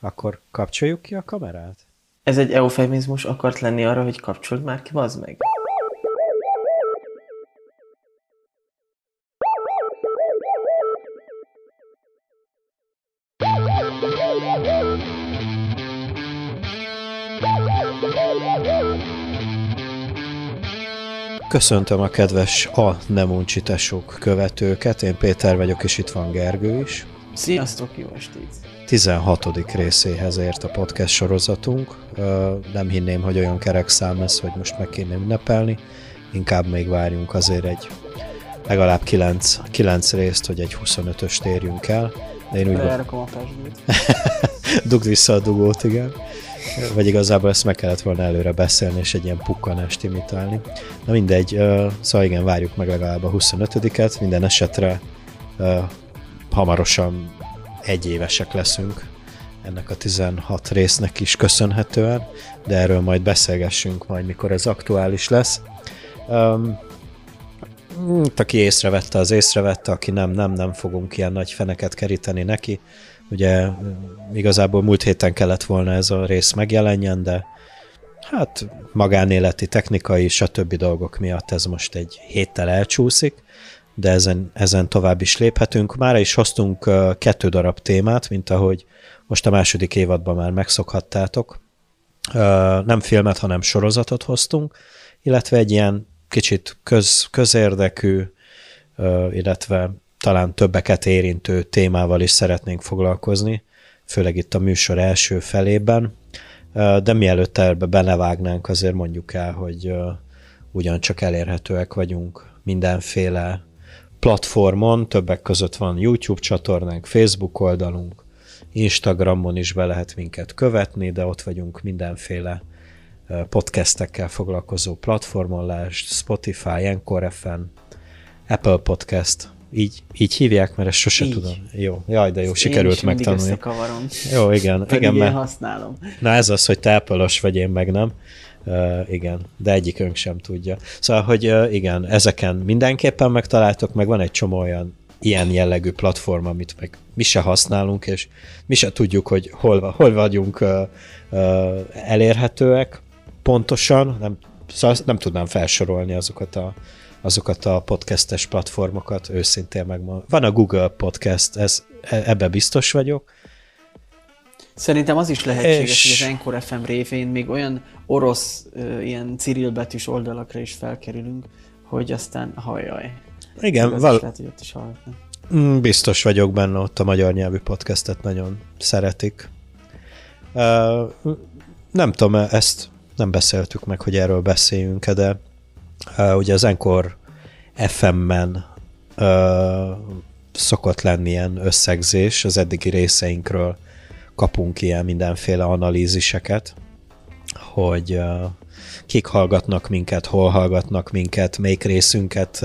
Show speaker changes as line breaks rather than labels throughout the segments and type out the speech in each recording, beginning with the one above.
Akkor kapcsoljuk ki a kamerát?
Ez egy eufemizmus akart lenni arra, hogy kapcsold már ki, bazd meg.
Köszöntöm a kedves A Nem Uncsi követőket, én Péter vagyok, és itt van Gergő is.
Sziasztok, jó estét!
16. részéhez ért a podcast sorozatunk. Nem hinném, hogy olyan kerek szám lesz, hogy most meg kéne ünnepelni. Inkább még várjunk azért egy legalább 9, 9 részt, hogy egy 25-ös térjünk el.
De én úgy a
Dugd vissza a dugót, igen. Vagy igazából ezt meg kellett volna előre beszélni, és egy ilyen pukkanást imitálni. Na mindegy, szóval igen, várjuk meg legalább a 25-et, minden esetre hamarosan egyévesek leszünk ennek a 16 résznek is köszönhetően, de erről majd beszélgessünk majd, mikor ez aktuális lesz. Um, aki észrevette, az észrevette, aki nem, nem, nem fogunk ilyen nagy feneket keríteni neki. Ugye igazából múlt héten kellett volna ez a rész megjelenjen, de hát magánéleti, technikai, stb. dolgok miatt ez most egy héttel elcsúszik de ezen, ezen tovább is léphetünk. Mára is hoztunk kettő darab témát, mint ahogy most a második évadban már megszokhattátok. Nem filmet, hanem sorozatot hoztunk, illetve egy ilyen kicsit köz, közérdekű, illetve talán többeket érintő témával is szeretnénk foglalkozni, főleg itt a műsor első felében. De mielőtt ebbe belevágnánk, azért mondjuk el, hogy ugyancsak elérhetőek vagyunk mindenféle platformon, többek között van YouTube csatornánk, Facebook oldalunk, Instagramon is be lehet minket követni, de ott vagyunk mindenféle podcastekkel foglalkozó platformon, lásd, Spotify, Encore FM, Apple Podcast, így, így hívják, mert ezt sose így. tudom. Jó, jaj, de jó, ezt sikerült megtanulni. Jó, igen.
Pedig
igen,
én mert... használom.
Na ez az, hogy te apple vagy én meg nem. Igen, de egyikünk sem tudja. Szóval, hogy igen, ezeken mindenképpen megtaláltok, meg van egy csomó olyan ilyen jellegű platform, amit meg mi se használunk, és mi se tudjuk, hogy hol, hol vagyunk elérhetőek pontosan, nem, szóval nem tudnám felsorolni azokat a, azokat a podcastes platformokat, őszintén megmondom. Van a Google Podcast, ez, e, ebbe biztos vagyok,
Szerintem az is lehetséges, és... hogy az Encore FM révén még olyan orosz, ilyen cirilbetűs oldalakra is felkerülünk, hogy aztán hajjaj.
Igen, val-
lehet, hogy ott is hallgatnak.
Mm, biztos vagyok benne, ott a magyar nyelvű podcastet nagyon szeretik. Uh, nem tudom, ezt nem beszéltük meg, hogy erről beszéljünk de uh, ugye az Encore FM-men uh, szokott lenni ilyen összegzés az eddigi részeinkről, kapunk ilyen mindenféle analíziseket, hogy kik hallgatnak minket, hol hallgatnak minket, melyik részünket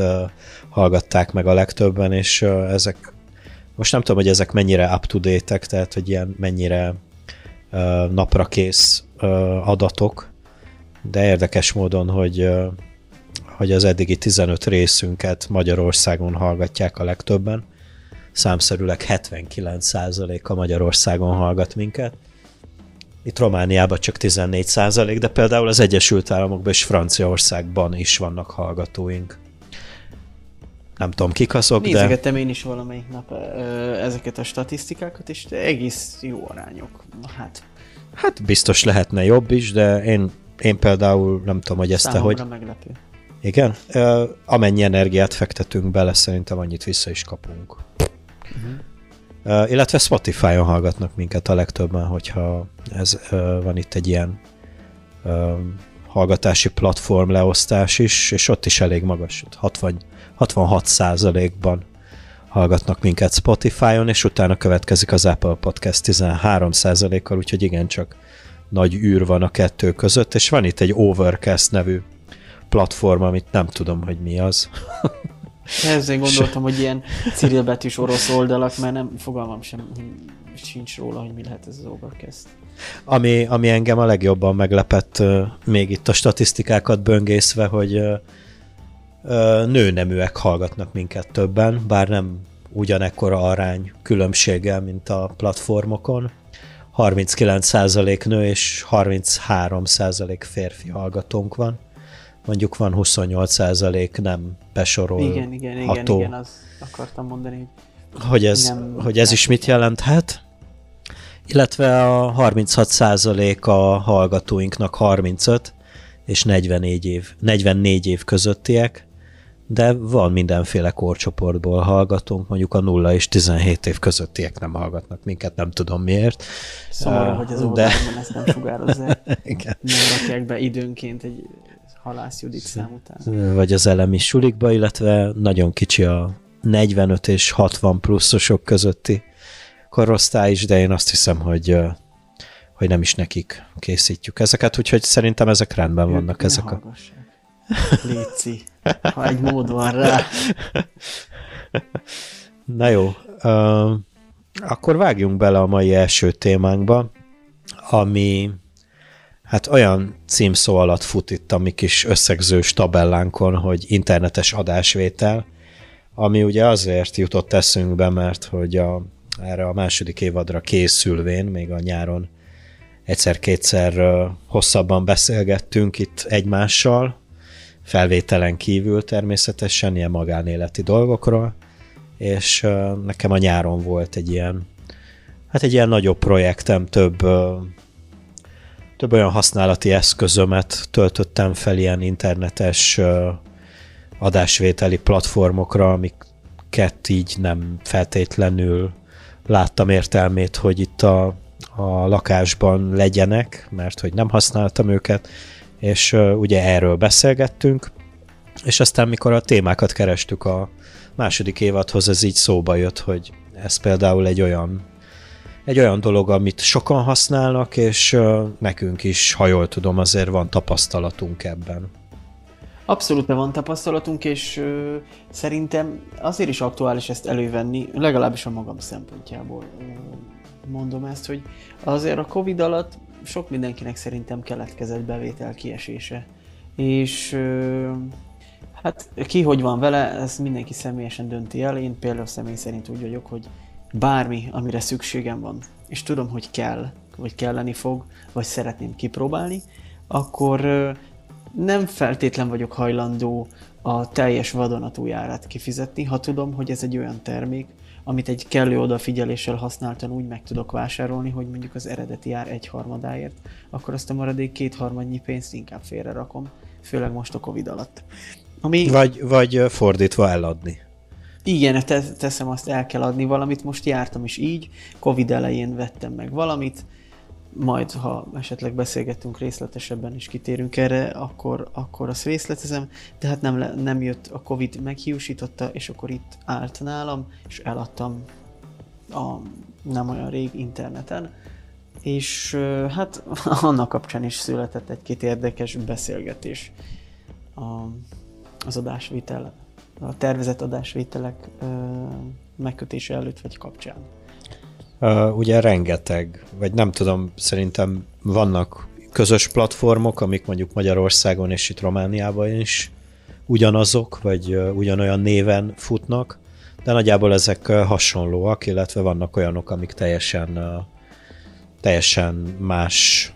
hallgatták meg a legtöbben, és ezek, most nem tudom, hogy ezek mennyire up-to-date-ek, tehát hogy ilyen mennyire naprakész uh, adatok, de érdekes módon, hogy hogy az eddigi 15 részünket Magyarországon hallgatják a legtöbben, számszerűleg 79%-a Magyarországon hallgat minket. Itt Romániában csak 14%, de például az Egyesült Államokban és Franciaországban is vannak hallgatóink. Nem tudom, kik azok,
de... Nézegettem én is valamelyik nap ezeket a statisztikákat, és egész jó arányok. Hát,
hát biztos lehetne jobb is, de én, én például nem tudom, hogy ezt te hogy...
meglepő.
Igen? Amennyi energiát fektetünk bele, szerintem annyit vissza is kapunk. Uh-huh. Uh, illetve Spotify-on hallgatnak minket a legtöbben, hogyha ez uh, van itt egy ilyen uh, hallgatási platform leosztás is, és ott is elég magas, 60, 66 százalékban hallgatnak minket Spotify-on, és utána következik az Apple Podcast 13 százalékkal, úgyhogy igencsak nagy űr van a kettő között, és van itt egy Overcast nevű platform, amit nem tudom, hogy mi az.
Ezzel gondoltam, hogy ilyen cirilbetűs orosz oldalak, mert nem fogalmam sem sincs róla, hogy mi lehet ez az Overcast.
Ami, ami engem a legjobban meglepett még itt a statisztikákat böngészve, hogy nőneműek hallgatnak minket többen, bár nem ugyanekkora arány különbséggel, mint a platformokon. 39% nő és 33% férfi hallgatónk van. Mondjuk van 28% nem besorol.
Igen, igen, igen, igen, azt akartam mondani.
Hogy ez, nem hogy ez is mit jelenthet? Illetve a 36% a hallgatóinknak 35 és 44 év, 44 év közöttiek, de van mindenféle korcsoportból hallgatunk, mondjuk a 0 és 17 év közöttiek nem hallgatnak minket, nem tudom miért.
Szomorú, uh, hogy az de... ezt nem sugározzák. Igen. Nem rakják be időnként egy Halász Judit szám után.
Vagy az elemi sulikba, illetve nagyon kicsi a 45 és 60 pluszosok közötti korosztály is, de én azt hiszem, hogy hogy nem is nekik készítjük ezeket, úgyhogy szerintem ezek rendben vannak ők ezek a...
Léci, ha egy mód van rá.
Na jó, uh, akkor vágjunk bele a mai első témánkba, ami hát olyan címszó alatt fut itt a mi kis összegzős tabellánkon, hogy internetes adásvétel, ami ugye azért jutott eszünkbe, mert hogy a, erre a második évadra készülvén, még a nyáron egyszer-kétszer hosszabban beszélgettünk itt egymással, felvételen kívül természetesen, ilyen magánéleti dolgokról, és nekem a nyáron volt egy ilyen, hát egy ilyen nagyobb projektem, több, több olyan használati eszközömet töltöttem fel ilyen internetes adásvételi platformokra, amiket így nem feltétlenül láttam értelmét, hogy itt a a lakásban legyenek, mert hogy nem használtam őket, és ugye erről beszélgettünk, és aztán mikor a témákat kerestük a második évadhoz, ez így szóba jött, hogy ez például egy olyan egy olyan dolog, amit sokan használnak, és nekünk is, ha jól tudom, azért van tapasztalatunk ebben.
Abszolút van tapasztalatunk, és ö, szerintem azért is aktuális ezt elővenni, legalábbis a magam szempontjából mondom ezt, hogy azért a Covid alatt sok mindenkinek szerintem keletkezett bevétel kiesése. És hát ki hogy van vele, ez mindenki személyesen dönti el. Én például személy szerint úgy vagyok, hogy bármi, amire szükségem van, és tudom, hogy kell, vagy kelleni fog, vagy szeretném kipróbálni, akkor nem feltétlen vagyok hajlandó a teljes vadonatújárát kifizetni, ha tudom, hogy ez egy olyan termék, amit egy kellő odafigyeléssel használtan úgy meg tudok vásárolni, hogy mondjuk az eredeti ár egy harmadáért, akkor azt a maradék kétharmadnyi pénzt inkább félre rakom, főleg most a Covid alatt.
Ami... Vagy, vagy fordítva eladni.
Igen, teszem azt, el kell adni valamit. Most jártam is így, Covid elején vettem meg valamit, majd ha esetleg beszélgetünk részletesebben és kitérünk erre, akkor, akkor azt részletezem, tehát nem, le, nem jött a Covid, meghiúsította, és akkor itt állt nálam, és eladtam a nem olyan rég interneten, és hát annak kapcsán is született egy-két érdekes beszélgetés az adásvétel, a tervezett adásvételek megkötése előtt vagy kapcsán.
Ugye rengeteg, vagy nem tudom, szerintem vannak közös platformok, amik mondjuk Magyarországon és itt Romániában is ugyanazok, vagy ugyanolyan néven futnak, de nagyjából ezek hasonlóak, illetve vannak olyanok, amik teljesen, teljesen más,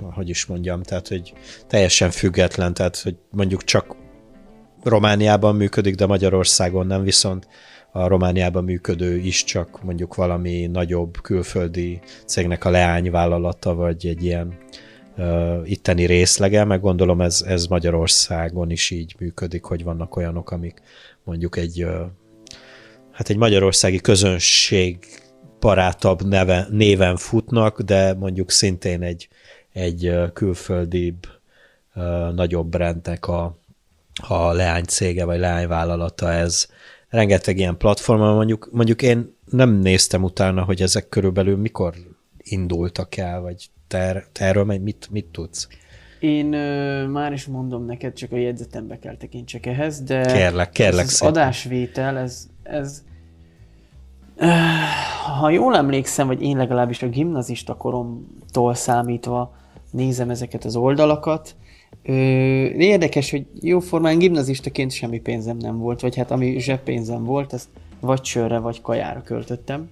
hogy is mondjam, tehát hogy teljesen független, tehát hogy mondjuk csak Romániában működik, de Magyarországon nem, viszont a Romániában működő is csak mondjuk valami nagyobb külföldi cégnek a leányvállalata, vagy egy ilyen uh, itteni részlege, meg gondolom ez, ez Magyarországon is így működik, hogy vannak olyanok, amik mondjuk egy uh, hát egy magyarországi közönség barátabb neve, néven futnak, de mondjuk szintén egy, egy külföldibb, uh, nagyobb brandnek a, a leánycége vagy leányvállalata ez, rengeteg ilyen platformon, mondjuk, mondjuk én nem néztem utána, hogy ezek körülbelül mikor indultak el, vagy te, te erről mit, mit tudsz?
Én ö, már is mondom neked, csak a jegyzetembe kell tekintsek ehhez, de
kérlek, kérlek
ez az adásvétel, ez, ez ha jól emlékszem, vagy én legalábbis a gimnazista koromtól számítva nézem ezeket az oldalakat, Ö, érdekes, hogy jóformán gimnazistaként semmi pénzem nem volt, vagy hát ami zseppénzem volt, ezt vagy csőre, vagy kajára költöttem,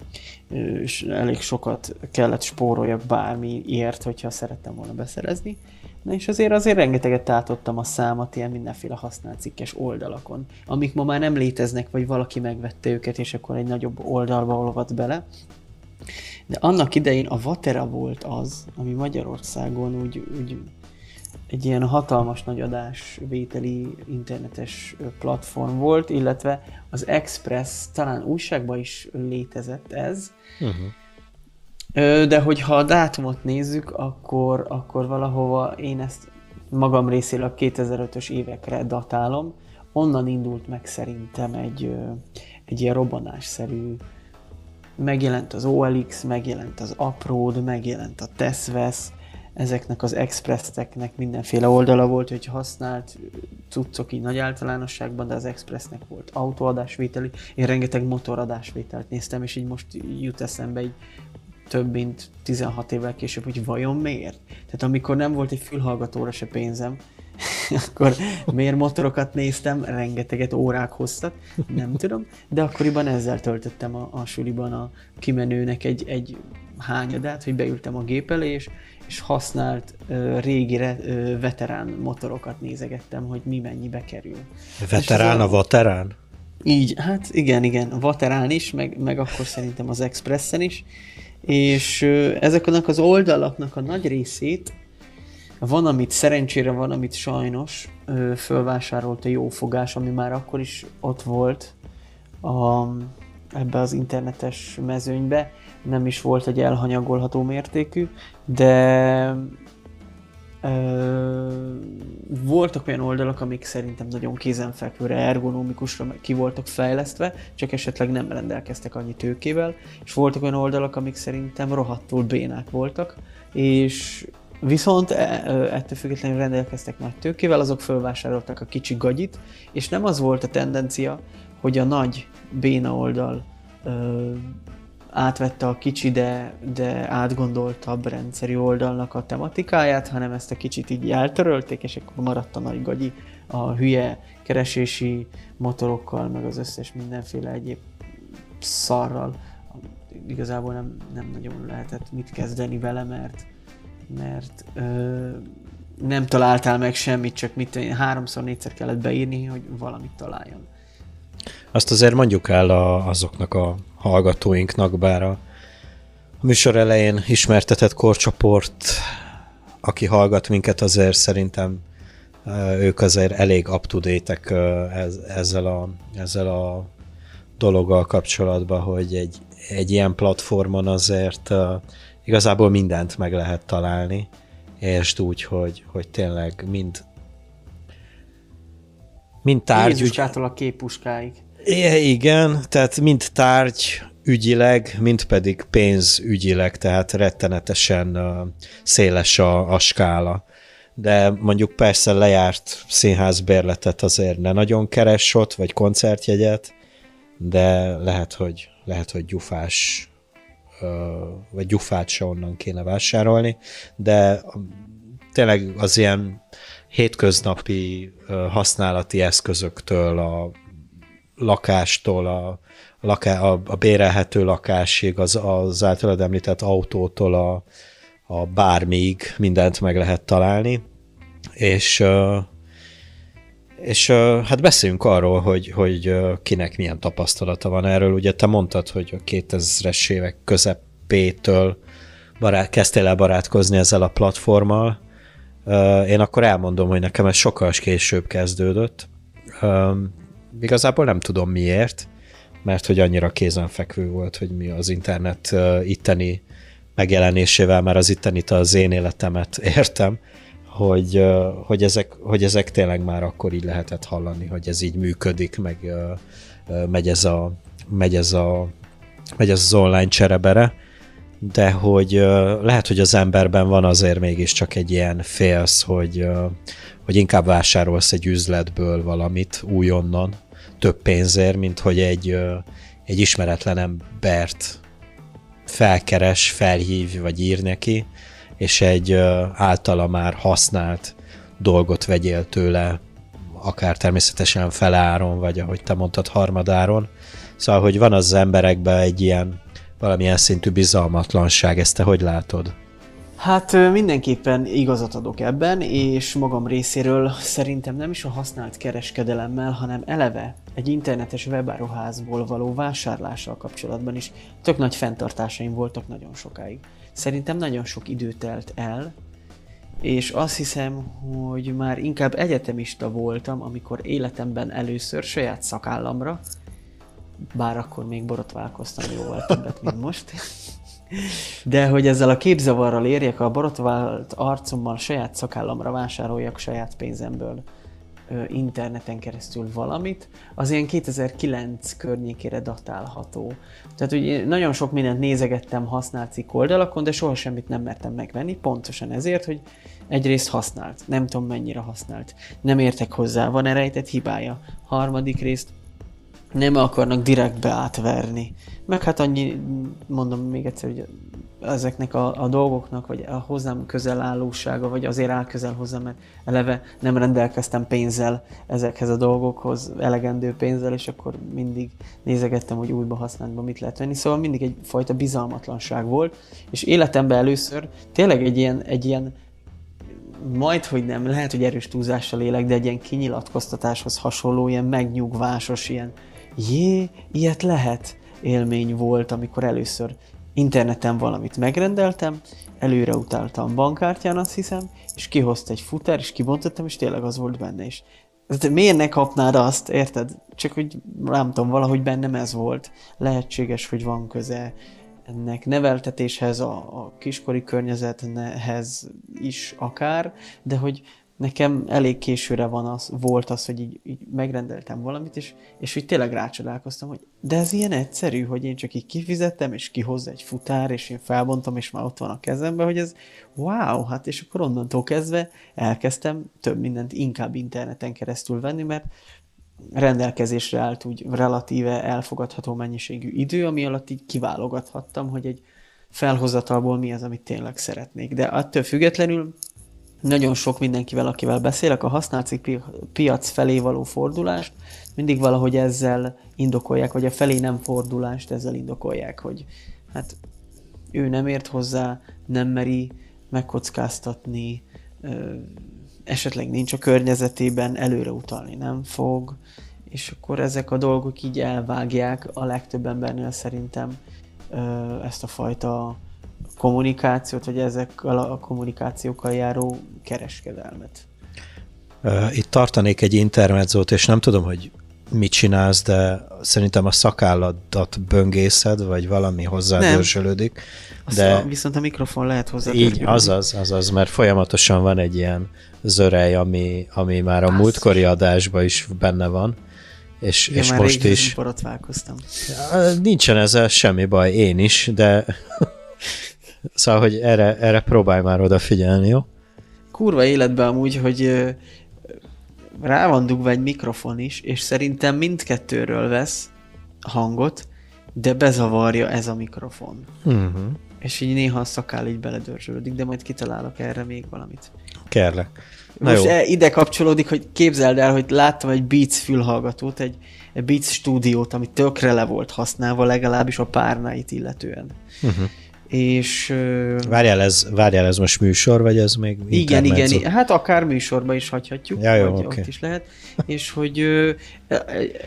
és elég sokat kellett spóroljak bármiért, hogyha szerettem volna beszerezni. Na és azért azért rengeteget tátottam a számat ilyen mindenféle használt cikkes oldalakon, amik ma már nem léteznek, vagy valaki megvette őket, és akkor egy nagyobb oldalba olvad bele. De annak idején a Vatera volt az, ami Magyarországon úgy, úgy egy ilyen hatalmas nagy adásvételi internetes platform volt, illetve az Express, talán újságban is létezett ez, uh-huh. de hogyha a dátumot nézzük, akkor, akkor valahova én ezt magam részéről a 2005-ös évekre datálom, onnan indult meg szerintem egy, egy ilyen robbanásszerű megjelent az OLX, megjelent az Upload, megjelent a Tesvesz, ezeknek az expressteknek mindenféle oldala volt, hogy használt cuccok így nagy általánosságban, de az expressnek volt autóadásvételi. Én rengeteg motoradásvételt néztem, és így most jut eszembe így több mint 16 évvel később, hogy vajon miért? Tehát amikor nem volt egy fülhallgatóra se pénzem, akkor miért motorokat néztem, rengeteget órák hoztak, nem tudom, de akkoriban ezzel töltöttem a, a suliban a kimenőnek egy, egy hányadát, hogy beültem a gép elé, és, és használt uh, régi uh, veterán motorokat nézegettem, hogy mi mennyibe kerül.
Veterán a vaterán?
Így, hát igen, igen, a vaterán is, meg, meg akkor szerintem az Expressen is, és uh, ezeknek az oldalaknak a nagy részét van, amit szerencsére van, amit sajnos ö, fölvásárolt a jófogás, ami már akkor is ott volt a, ebbe az internetes mezőnybe. Nem is volt egy elhanyagolható mértékű, de ö, voltak olyan oldalak, amik szerintem nagyon kézenfekvőre, ergonomikusra ki voltak fejlesztve, csak esetleg nem rendelkeztek annyi tőkével, és voltak olyan oldalak, amik szerintem rohadtul bénák voltak, és Viszont e, ettől függetlenül rendelkeztek nagy tőkével, azok fölvásároltak a kicsi gagyit, és nem az volt a tendencia, hogy a nagy béna oldal ö, átvette a kicsi, de, de átgondoltabb rendszeri oldalnak a tematikáját, hanem ezt a kicsit így eltörölték, és akkor maradt a nagy gagyi a hülye keresési motorokkal, meg az összes mindenféle egyéb szarral. Igazából nem, nem nagyon lehetett mit kezdeni vele, mert mert ö, nem találtál meg semmit, csak mit háromszor, négyszer kellett beírni, hogy valamit találjon.
Azt azért mondjuk el a, azoknak a hallgatóinknak, bár a, a műsor elején ismertetett korcsoport, aki hallgat minket, azért szerintem ők azért elég up to ezzel a, ezzel a dologgal kapcsolatban, hogy egy, egy ilyen platformon azért igazából mindent meg lehet találni, és úgy, hogy, hogy tényleg mind mind tárgy...
Jézuskától a képpuskáig.
Igen, tehát mind tárgy ügyileg, mind pedig pénz ügyileg, tehát rettenetesen széles a, a skála. De mondjuk persze lejárt színházbérletet azért ne nagyon keres ott, vagy koncertjegyet, de lehet, hogy, lehet, hogy gyufás vagy gyufát se onnan kéne vásárolni, de tényleg az ilyen hétköznapi használati eszközöktől, a lakástól, a, laká, a, a bérelhető lakásig, az, az általad említett autótól a, a bármig mindent meg lehet találni, és és hát beszéljünk arról, hogy, hogy kinek milyen tapasztalata van erről. Ugye te mondtad, hogy a 2000-es évek közepétől barát, kezdtél el barátkozni ezzel a platformmal. Én akkor elmondom, hogy nekem ez sokkal később kezdődött. Igazából nem tudom miért, mert hogy annyira kézenfekvő volt, hogy mi az internet itteni megjelenésével már az ittenit az én életemet értem, hogy, hogy, ezek, hogy ezek tényleg már akkor így lehetett hallani, hogy ez így működik, meg megy ez, a, megy ez, a, megy ez az online cserebere, de hogy lehet, hogy az emberben van azért mégiscsak egy ilyen félsz, hogy, hogy inkább vásárolsz egy üzletből valamit újonnan, több pénzért, mint hogy egy, egy ismeretlen embert felkeres, felhív, vagy ír neki, és egy általa már használt dolgot vegyél tőle, akár természetesen feláron, vagy ahogy te mondtad, harmadáron. Szóval, hogy van az emberekben egy ilyen valamilyen szintű bizalmatlanság, ezt te hogy látod?
Hát mindenképpen igazat adok ebben, és magam részéről szerintem nem is a használt kereskedelemmel, hanem eleve egy internetes webáruházból való vásárlással kapcsolatban is tök nagy fenntartásaim voltak nagyon sokáig. Szerintem nagyon sok idő telt el, és azt hiszem, hogy már inkább egyetemista voltam, amikor életemben először saját szakállamra, bár akkor még borotválkoztam jóval többet, mint most, de hogy ezzel a képzavarral érjek, a borotvált arcommal saját szakállamra vásároljak saját pénzemből interneten keresztül valamit, az ilyen 2009 környékére datálható. Tehát hogy nagyon sok mindent nézegettem használt cikk oldalakon, de soha semmit nem mertem megvenni, pontosan ezért, hogy egyrészt használt, nem tudom mennyire használt, nem értek hozzá, van-e rejtett hibája. Harmadik részt nem akarnak direktbe átverni. Meg hát annyi, mondom még egyszer, hogy ezeknek a, a dolgoknak, vagy a hozzám közel állósága, vagy azért áll közel hozzám, mert eleve nem rendelkeztem pénzzel ezekhez a dolgokhoz, elegendő pénzzel, és akkor mindig nézegettem, hogy újba használatban mit lehet venni. Szóval mindig egyfajta bizalmatlanság volt, és életemben először tényleg egy ilyen, egy ilyen majd, hogy nem, lehet, hogy erős túlzással élek, de egy ilyen kinyilatkoztatáshoz hasonló, ilyen megnyugvásos, ilyen jé, ilyet lehet élmény volt, amikor először interneten valamit megrendeltem, előre utáltam bankkártyán, azt hiszem, és kihozta egy futár, és kibontottam, és tényleg az volt benne is. De miért ne kapnád azt, érted? Csak hogy nem tudom, valahogy bennem ez volt. Lehetséges, hogy van köze ennek neveltetéshez, a, a kiskori környezethez is akár, de hogy nekem elég későre van az, volt az, hogy így, így megrendeltem valamit, és, és hogy tényleg rácsodálkoztam, hogy de ez ilyen egyszerű, hogy én csak így kifizettem, és kihozza egy futár, és én felbontom, és már ott van a kezemben, hogy ez wow, hát és akkor onnantól kezdve elkezdtem több mindent inkább interneten keresztül venni, mert rendelkezésre állt úgy relatíve elfogadható mennyiségű idő, ami alatt így kiválogathattam, hogy egy felhozatalból mi az, amit tényleg szeretnék. De attól függetlenül nagyon sok mindenkivel, akivel beszélek, a használt piac felé való fordulást mindig valahogy ezzel indokolják, vagy a felé nem fordulást ezzel indokolják, hogy hát ő nem ért hozzá, nem meri megkockáztatni, esetleg nincs a környezetében, előre utalni nem fog, és akkor ezek a dolgok így elvágják a legtöbb embernél szerintem ezt a fajta kommunikációt, vagy ezekkel a kommunikációkkal járó kereskedelmet.
Itt tartanék egy intermedzót, és nem tudom, hogy mit csinálsz, de szerintem a szakálladat böngészed, vagy valami hozzádörzsölődik.
De a, viszont a mikrofon lehet hozzá.
Így, azaz, azaz, mert folyamatosan van egy ilyen zörej, ami, ami már a múltkori adásban is benne van. És,
Én
és most is. Nincsen ezzel semmi baj, én is, de Szóval, hogy erre, erre próbálj már odafigyelni, jó?
Kurva életben amúgy, hogy rá van dugva egy mikrofon is, és szerintem mindkettőről vesz hangot, de bezavarja ez a mikrofon. Uh-huh. És így néha a szakál így beledörzsölődik, de majd kitalálok erre még valamit.
Kérlek.
Na Most jó. E, ide kapcsolódik, hogy képzeld el, hogy láttam egy Beats fülhallgatót, egy, egy Beats stúdiót, ami tökre le volt használva, legalábbis a párnáit illetően. Uh-huh és...
Várjál ez, várjál, ez most műsor, vagy ez még
Igen, igen, igen, hát akár műsorba is hagyhatjuk,
ja, jó,
vagy
okay.
ott is lehet, és hogy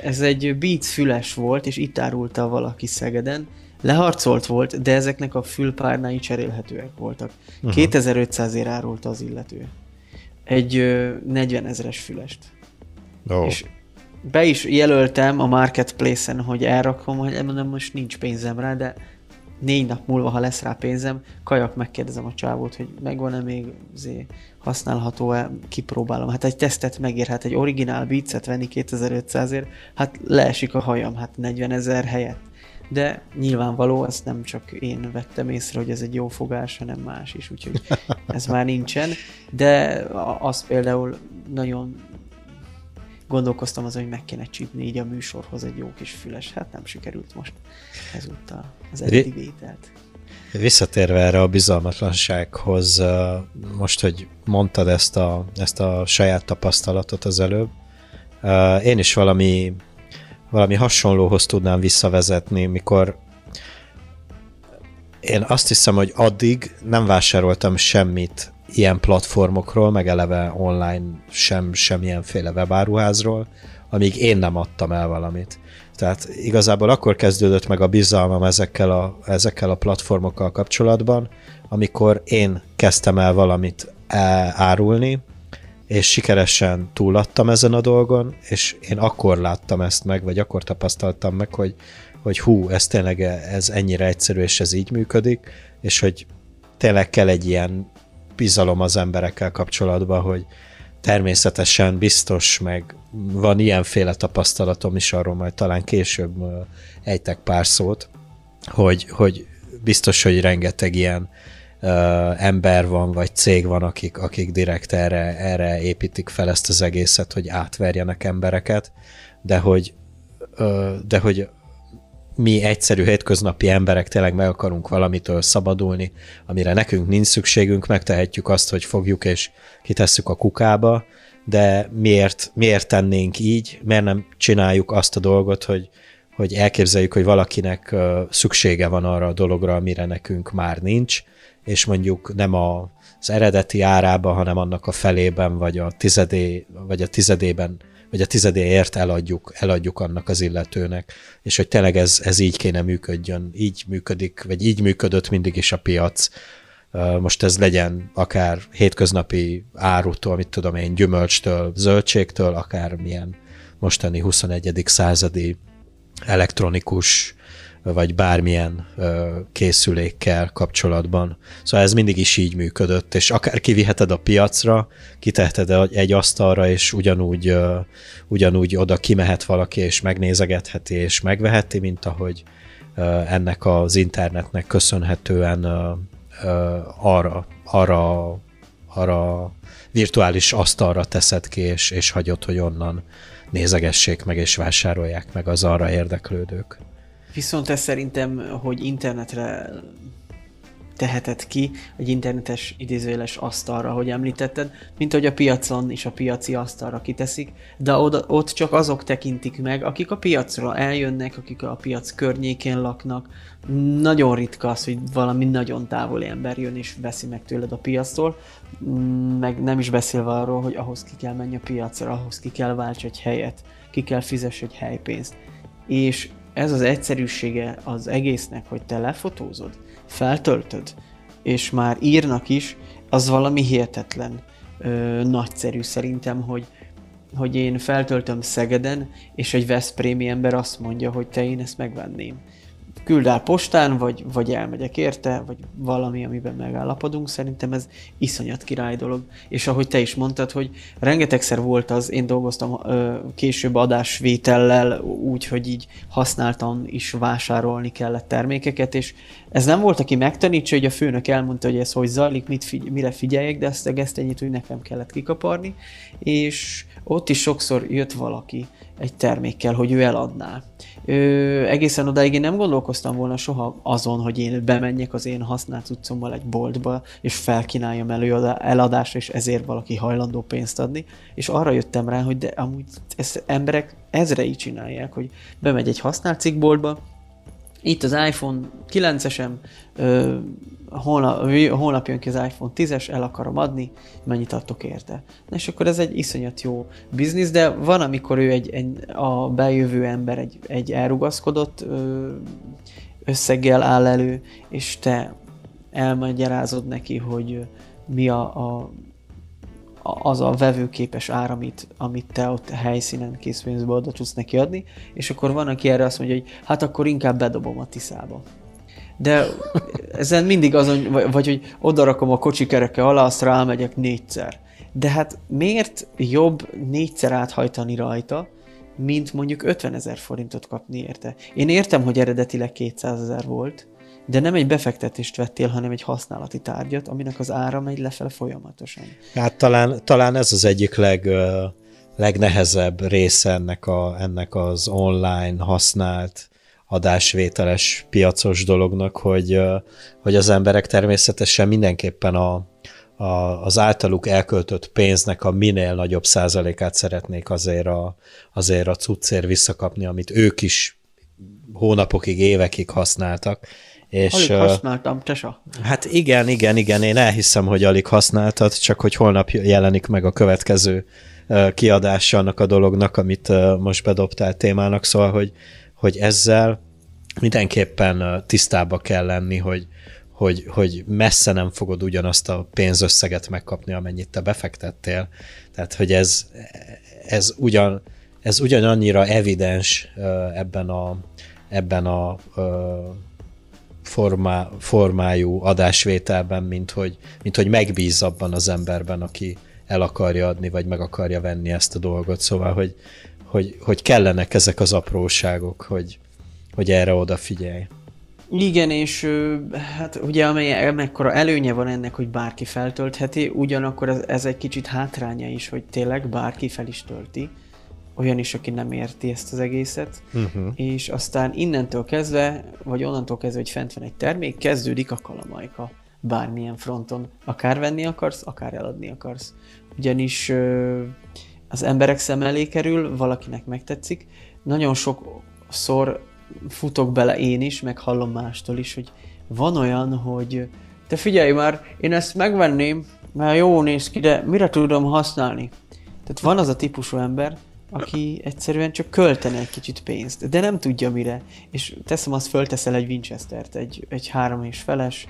ez egy Beats füles volt, és itt árulta valaki Szegeden, leharcolt volt, de ezeknek a fülpárnái cserélhetőek voltak. Uh-huh. 2500 ér árulta az illető. Egy 40 ezeres fülest. Oh. És be is jelöltem a marketplace-en, hogy elrakom, hogy mondom, most nincs pénzem rá, de négy nap múlva, ha lesz rá pénzem, kajak megkérdezem a csávót, hogy megvan-e még zé, használható-e, kipróbálom. Hát egy tesztet megér, egy originál beatset venni 2500-ért, hát leesik a hajam, hát 40 ezer helyett. De nyilvánvaló, ezt nem csak én vettem észre, hogy ez egy jó fogás, hanem más is, úgyhogy ez már nincsen. De az például nagyon gondolkoztam azon, hogy meg kéne csípni így a műsorhoz egy jó kis füles. Hát nem sikerült most ezúttal az eddigi vételt.
Visszatérve erre a bizalmatlansághoz, most, hogy mondtad ezt a, ezt a saját tapasztalatot az előbb, én is valami valami hasonlóhoz tudnám visszavezetni, mikor én azt hiszem, hogy addig nem vásároltam semmit ilyen platformokról, meg eleve online sem, semmilyenféle webáruházról, amíg én nem adtam el valamit. Tehát igazából akkor kezdődött meg a bizalmam ezekkel a, ezekkel a platformokkal kapcsolatban, amikor én kezdtem el valamit árulni, és sikeresen túladtam ezen a dolgon, és én akkor láttam ezt meg, vagy akkor tapasztaltam meg, hogy, hogy hú, ez tényleg ez ennyire egyszerű, és ez így működik, és hogy tényleg kell egy ilyen bizalom az emberekkel kapcsolatban, hogy természetesen biztos, meg van ilyenféle tapasztalatom is, arról majd talán később ejtek pár szót, hogy, hogy biztos, hogy rengeteg ilyen uh, ember van, vagy cég van, akik, akik direkt erre, erre építik fel ezt az egészet, hogy átverjenek embereket, de hogy, uh, de hogy mi egyszerű hétköznapi emberek tényleg meg akarunk valamitől szabadulni, amire nekünk nincs szükségünk, megtehetjük azt, hogy fogjuk és kitesszük a kukába, de miért, miért tennénk így, miért nem csináljuk azt a dolgot, hogy, hogy elképzeljük, hogy valakinek szüksége van arra a dologra, amire nekünk már nincs, és mondjuk nem a, az eredeti árában, hanem annak a felében, vagy a tizedé, vagy a tizedében, vagy a tizedéért eladjuk, eladjuk annak az illetőnek, és hogy tényleg ez, ez így kéne működjön, így működik, vagy így működött mindig is a piac. Most ez legyen akár hétköznapi árutól, mit tudom én, gyümölcstől, zöldségtől, akár milyen mostani 21. századi elektronikus vagy bármilyen ö, készülékkel kapcsolatban. Szóval ez mindig is így működött, és akár kiviheted a piacra, kiteheted egy asztalra, és ugyanúgy, ö, ugyanúgy oda kimehet valaki, és megnézegetheti, és megveheti, mint ahogy ö, ennek az internetnek köszönhetően ö, ö, arra, arra, arra virtuális asztalra teszed ki, és, és hagyod, hogy onnan nézegessék meg, és vásárolják meg az arra érdeklődők.
Viszont ez szerintem, hogy internetre teheted ki, egy internetes idézőjeles asztalra, hogy említetted, mint hogy a piacon is a piaci asztalra kiteszik, de oda, ott csak azok tekintik meg, akik a piacra eljönnek, akik a piac környékén laknak. Nagyon ritka az, hogy valami nagyon távoli ember jön és veszi meg tőled a piactól, meg nem is beszélve arról, hogy ahhoz ki kell menni a piacra, ahhoz ki kell válts egy helyet, ki kell fizess egy helypénzt. És ez az egyszerűsége az egésznek, hogy te lefotózod, feltöltöd, és már írnak is, az valami hihetetlen ö, nagyszerű szerintem, hogy, hogy én feltöltöm Szegeden, és egy Veszprémi ember azt mondja, hogy te én ezt megvenném küld el postán, vagy, vagy elmegyek érte, vagy valami, amiben megállapodunk. Szerintem ez iszonyat király dolog. És ahogy te is mondtad, hogy rengetegszer volt az, én dolgoztam ö, később adásvétellel, úgy, hogy így használtam is vásárolni kellett termékeket, és ez nem volt, aki megtanítsa, hogy a főnök elmondta, hogy ez hogy zajlik, mit figy- mire figyeljek, de ezt a gesztenyét úgy nekem kellett kikaparni, és ott is sokszor jött valaki egy termékkel, hogy ő eladná. Ö, egészen odáig én nem gondolkoztam volna soha azon, hogy én bemenjek az én használt utcommal egy boltba, és felkínáljam elő eladásra, és ezért valaki hajlandó pénzt adni, és arra jöttem rá, hogy de amúgy ezt emberek ezrei csinálják, hogy bemegy egy használt cikkboltba, itt az iPhone 9-esem, holnap, holnap jön ki az iPhone 10-es, el akarom adni, mennyit adtok érte. És akkor ez egy iszonyat jó biznisz, de van, amikor ő egy, egy a bejövő ember egy, egy elrugaszkodott összeggel áll elő, és te elmagyarázod neki, hogy mi a, a az a vevőképes ár, amit, amit te ott helyszínen készpénzbe oda tudsz neki adni, és akkor van, aki erre azt mondja, hogy hát akkor inkább bedobom a tiszába. De ezen mindig azon, vagy, vagy hogy odarakom a kocsi kereke alá, azt rámegyek négyszer. De hát miért jobb négyszer áthajtani rajta, mint mondjuk 50 ezer forintot kapni érte? Én értem, hogy eredetileg 200 ezer volt, de nem egy befektetést vettél, hanem egy használati tárgyat, aminek az ára megy lefele folyamatosan.
Hát talán, talán ez az egyik leg, legnehezebb része ennek, a, ennek az online használt adásvételes piacos dolognak, hogy, hogy az emberek természetesen mindenképpen a, a, az általuk elköltött pénznek a minél nagyobb százalékát szeretnék azért a, azért a cuccér visszakapni, amit ők is hónapokig, évekig használtak.
És, alig használtam, tesa.
Hát igen, igen, igen, én elhiszem, hogy alig használtad, csak hogy holnap jelenik meg a következő kiadása annak a dolognak, amit most bedobtál témának, szóval, hogy, hogy ezzel mindenképpen tisztába kell lenni, hogy, hogy, hogy messze nem fogod ugyanazt a pénzösszeget megkapni, amennyit te befektettél. Tehát, hogy ez, ez, ugyan, ez ugyanannyira evidens ebben a, ebben a formá, formájú adásvételben, mint hogy, mint hogy megbíz abban az emberben, aki el akarja adni, vagy meg akarja venni ezt a dolgot. Szóval, hogy, hogy, hogy kellenek ezek az apróságok, hogy, hogy erre odafigyelj.
Igen, és hát ugye amely, mekkora előnye van ennek, hogy bárki feltöltheti, ugyanakkor ez, ez egy kicsit hátránya is, hogy tényleg bárki fel is tölti, olyan is, aki nem érti ezt az egészet, uh-huh. és aztán innentől kezdve, vagy onnantól kezdve, hogy fent van egy termék, kezdődik a kalamajka bármilyen fronton. Akár venni akarsz, akár eladni akarsz. Ugyanis az emberek szem elé kerül, valakinek megtetszik. Nagyon sokszor futok bele én is, meg hallom mástól is, hogy van olyan, hogy te figyelj már, én ezt megvenném, mert jó néz ki, de mire tudom használni? Tehát van az a típusú ember, aki egyszerűen csak költene egy kicsit pénzt, de nem tudja mire. És teszem azt, fölteszel egy Winchester-t, egy, egy három és feles,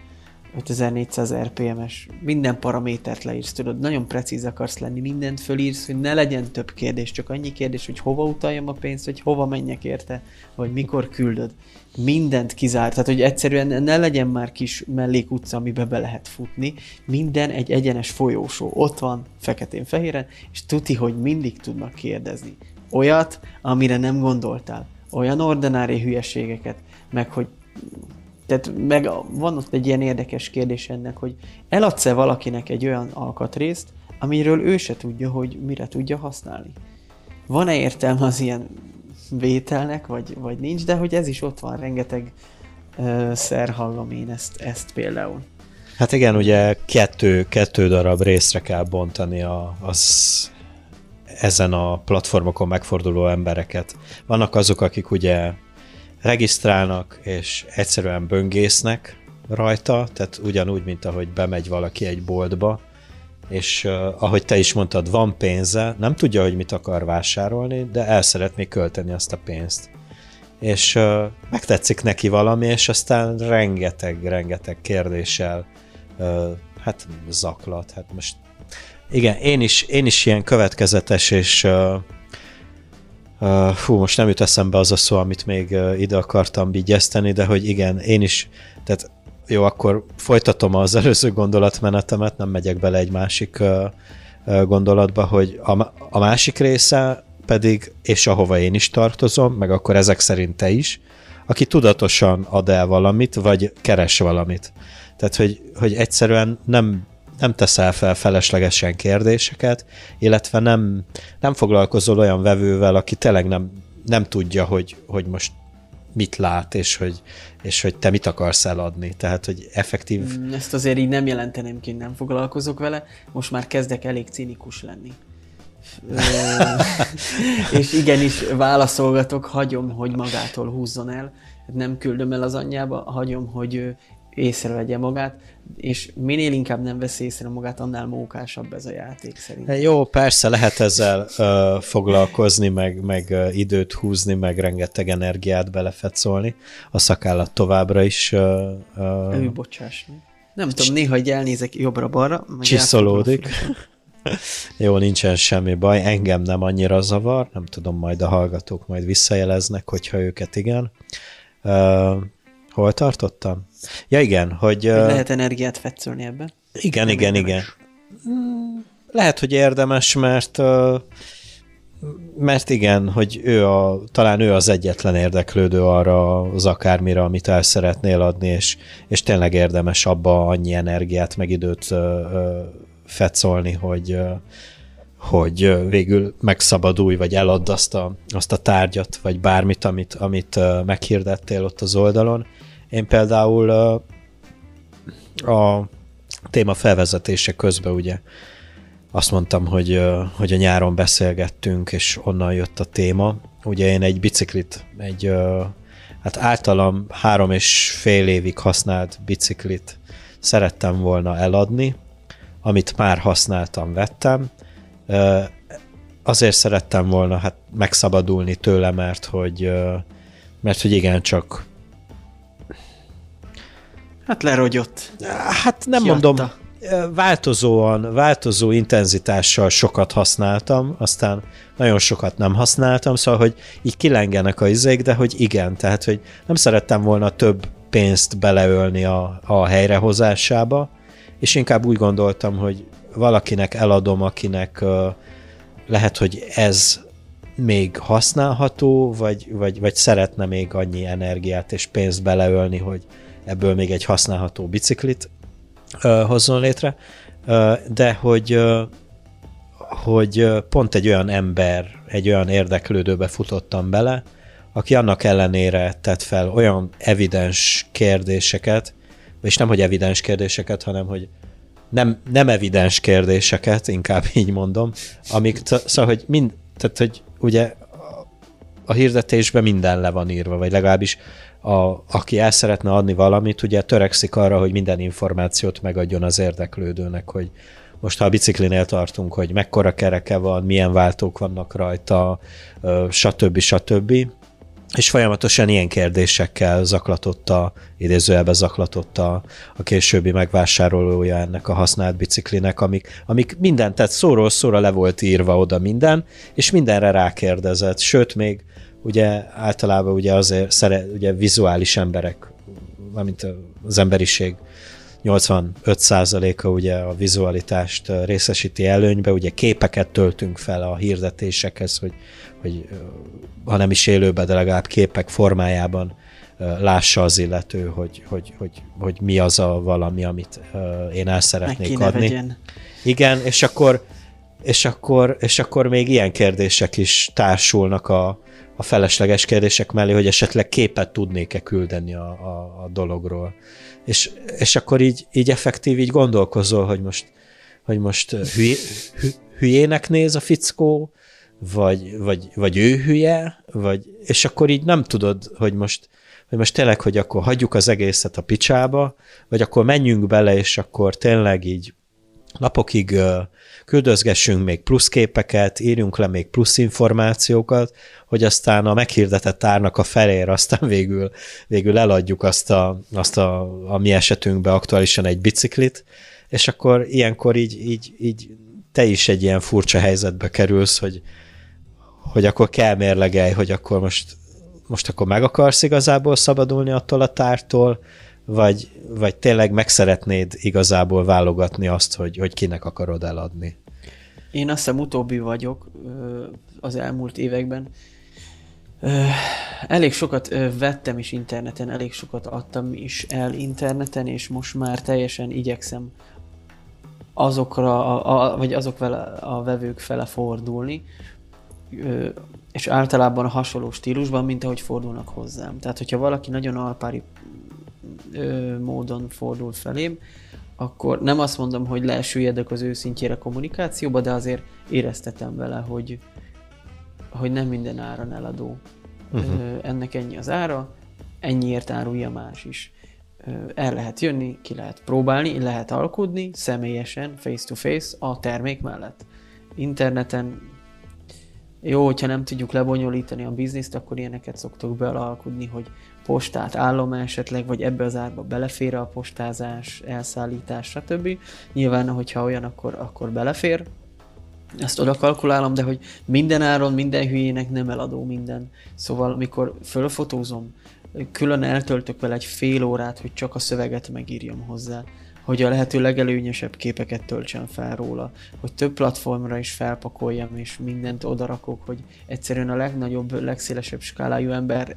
5400 RPM-es, minden paramétert leírsz, tudod, nagyon precíz akarsz lenni, mindent fölírsz, hogy ne legyen több kérdés, csak annyi kérdés, hogy hova utaljam a pénzt, hogy hova menjek érte, vagy mikor küldöd. Mindent kizárt, tehát hogy egyszerűen ne legyen már kis mellékutca, amibe be lehet futni, minden egy egyenes folyósó, ott van, feketén-fehéren, és tuti, hogy mindig tudnak kérdezni. Olyat, amire nem gondoltál. Olyan ordinári hülyeségeket, meg hogy tehát meg van ott egy ilyen érdekes kérdés ennek, hogy eladsz-e valakinek egy olyan alkatrészt, amiről ő se tudja, hogy mire tudja használni. Van-e értelme az ilyen vételnek, vagy, vagy nincs, de hogy ez is ott van, rengeteg uh, szer hallom én ezt, ezt például.
Hát igen, ugye kettő, kettő darab részre kell bontani a, az ezen a platformokon megforduló embereket. Vannak azok, akik ugye regisztrálnak, és egyszerűen böngésznek rajta, tehát ugyanúgy, mint ahogy bemegy valaki egy boltba, és uh, ahogy te is mondtad, van pénze, nem tudja, hogy mit akar vásárolni, de el szeretné költeni azt a pénzt. És uh, megtetszik neki valami, és aztán rengeteg-rengeteg kérdéssel uh, hát zaklat. Hát most igen, én is, én is ilyen következetes és uh, Uh, fú, most nem jut eszembe az a szó, amit még uh, ide akartam vigyeszteni, de hogy igen, én is, tehát jó, akkor folytatom az előző gondolatmenetemet, nem megyek bele egy másik uh, uh, gondolatba, hogy a, a másik része pedig, és ahova én is tartozom, meg akkor ezek szerint te is, aki tudatosan ad el valamit, vagy keres valamit. Tehát, hogy, hogy egyszerűen nem nem teszel fel feleslegesen kérdéseket, illetve nem, nem foglalkozol olyan vevővel, aki tényleg nem, nem tudja, hogy, hogy most mit lát, és hogy, és hogy te mit akarsz eladni. Tehát, hogy effektív...
Mm, ezt azért így nem jelenteném ki, nem foglalkozok vele. Most már kezdek elég cinikus lenni. és igenis válaszolgatok, hagyom, hogy magától húzzon el. Nem küldöm el az anyjába, hagyom, hogy észrevegye magát, és minél inkább nem veszi észre magát, annál mókásabb ez a játék szerintem.
Jó, persze lehet ezzel uh, foglalkozni, meg, meg időt húzni, meg rengeteg energiát belefetszolni. A szakállat továbbra is... Uh,
uh, ő bocsáss meg. Nem tudom, néha egy elnézek jobbra-balra.
Csiszolódik. Jó, nincsen semmi baj, engem nem annyira zavar, nem tudom, majd a hallgatók majd visszajeleznek, hogyha őket igen. Hol tartottam? Ja igen, hogy...
Lehet energiát fetszölni ebben?
Igen, Nem igen, érdemes. igen. Hmm, lehet, hogy érdemes, mert mert igen, hogy ő a, talán ő az egyetlen érdeklődő arra az akármire, amit el szeretnél adni, és, és tényleg érdemes abba annyi energiát, meg időt ö, fetszolni, hogy, hogy végül megszabadulj, vagy eladd azt a, azt a tárgyat, vagy bármit, amit, amit meghirdettél ott az oldalon. Én például a téma felvezetése közben ugye azt mondtam, hogy, hogy a nyáron beszélgettünk, és onnan jött a téma. Ugye én egy biciklit, egy hát általam három és fél évig használt biciklit szerettem volna eladni, amit már használtam, vettem. Azért szerettem volna hát megszabadulni tőle, mert hogy, mert hogy igen, csak
Hát lerogyott.
Hát nem Jatta. mondom, változóan, változó intenzitással sokat használtam, aztán nagyon sokat nem használtam, szóval, hogy így kilengenek a izék, de hogy igen, tehát, hogy nem szerettem volna több pénzt beleölni a, a helyrehozásába, és inkább úgy gondoltam, hogy valakinek eladom, akinek uh, lehet, hogy ez még használható, vagy, vagy, vagy szeretne még annyi energiát és pénzt beleölni, hogy ebből még egy használható biciklit hozzon létre, de hogy hogy pont egy olyan ember, egy olyan érdeklődőbe futottam bele, aki annak ellenére tett fel olyan evidens kérdéseket, és nem, hogy evidens kérdéseket, hanem, hogy nem, nem evidens kérdéseket, inkább így mondom, amik, szóval, hogy mind, tehát, hogy ugye a hirdetésben minden le van írva, vagy legalábbis a, aki el szeretne adni valamit, ugye törekszik arra, hogy minden információt megadjon az érdeklődőnek, hogy most ha a biciklinél tartunk, hogy mekkora kereke van, milyen váltók vannak rajta, stb. stb. És folyamatosan ilyen kérdésekkel zaklatotta, idézőjelben zaklatotta a későbbi megvásárolója ennek a használt biciklinek, amik, amik minden, tehát szóról szóra le volt írva oda minden, és mindenre rákérdezett, sőt még ugye általában ugye azért szere, ugye vizuális emberek, mint az emberiség 85%-a ugye a vizualitást részesíti előnybe, ugye képeket töltünk fel a hirdetésekhez, hogy, hogy ha nem is élőben, de legalább képek formájában lássa az illető, hogy, hogy, hogy, hogy mi az a valami, amit én el szeretnék adni. Vegyen. Igen, és akkor, és akkor, és akkor még ilyen kérdések is társulnak a, a felesleges kérdések mellé, hogy esetleg képet tudnék-e küldeni a, a, a dologról. És, és akkor így, így effektív így gondolkozol, hogy most, hogy most hülyé, hü, hülyének néz a fickó, vagy, vagy, vagy ő hülye, vagy, és akkor így nem tudod, hogy most, hogy most tényleg, hogy akkor hagyjuk az egészet a picsába, vagy akkor menjünk bele, és akkor tényleg így napokig küldözgessünk még plusz képeket, írjunk le még plusz információkat, hogy aztán a meghirdetett árnak a felér aztán végül, végül eladjuk azt a, azt a, a mi esetünkben aktuálisan egy biciklit, és akkor ilyenkor így, így, így te is egy ilyen furcsa helyzetbe kerülsz, hogy, hogy akkor kell mérlegelj, hogy akkor most, most akkor meg akarsz igazából szabadulni attól a tártól, vagy, vagy tényleg meg szeretnéd igazából válogatni azt, hogy, hogy kinek akarod eladni?
Én azt hiszem utóbbi vagyok az elmúlt években. Elég sokat vettem is interneten, elég sokat adtam is el interneten, és most már teljesen igyekszem azokra, a, a, vagy azok vele, a vevők fele fordulni, és általában a hasonló stílusban, mint ahogy fordulnak hozzám. Tehát, hogyha valaki nagyon alpári módon fordul felém, akkor nem azt mondom, hogy lesüljedek az őszintjére kommunikációba, de azért éreztetem vele, hogy, hogy nem minden áron eladó. Uh-huh. Ennek ennyi az ára, ennyiért árulja más is. El lehet jönni, ki lehet próbálni, lehet alkudni személyesen, face-to-face a termék mellett. Interneten jó, hogyha nem tudjuk lebonyolítani a bizniszt, akkor ilyeneket szoktok belalkudni, hogy postát állom esetleg, vagy ebbe az árba belefér a postázás, elszállítás, stb. Nyilván, hogyha olyan, akkor, akkor belefér, ezt oda kalkulálom, de hogy minden áron, minden hülyének nem eladó minden. Szóval, amikor fölfotózom, külön eltöltök vele egy fél órát, hogy csak a szöveget megírjam hozzá hogy a lehető legelőnyösebb képeket töltsem fel róla, hogy több platformra is felpakoljam, és mindent odarakok, hogy egyszerűen a legnagyobb, legszélesebb skálájú ember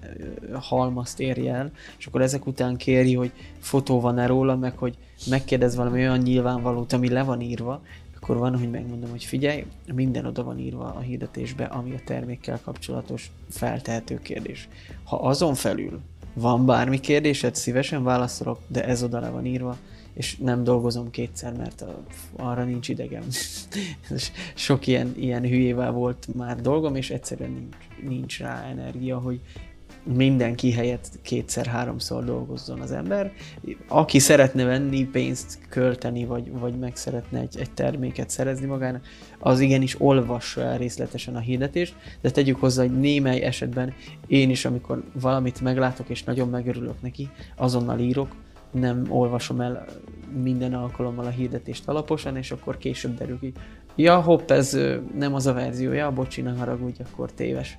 halmazt érje el, és akkor ezek után kéri, hogy fotó van-e róla, meg hogy megkérdez valami olyan nyilvánvalót, ami le van írva, akkor van, hogy megmondom, hogy figyelj, minden oda van írva a hirdetésbe, ami a termékkel kapcsolatos feltehető kérdés. Ha azon felül van bármi kérdésed, szívesen válaszolok, de ez oda le van írva, és nem dolgozom kétszer, mert arra nincs idegem. Sok ilyen, ilyen hülyével volt már dolgom, és egyszerűen nincs, nincs rá energia, hogy, mindenki helyett kétszer-háromszor dolgozzon az ember. Aki szeretne venni, pénzt költeni, vagy, vagy meg szeretne egy, egy terméket szerezni magának, az igenis olvassa el részletesen a hirdetést, de tegyük hozzá, hogy némely esetben én is, amikor valamit meglátok és nagyon megörülök neki, azonnal írok, nem olvasom el minden alkalommal a hirdetést alaposan, és akkor később derül ki. Ja, hopp, ez nem az a verzió, ja, bocsi, ne haragudj, akkor téves.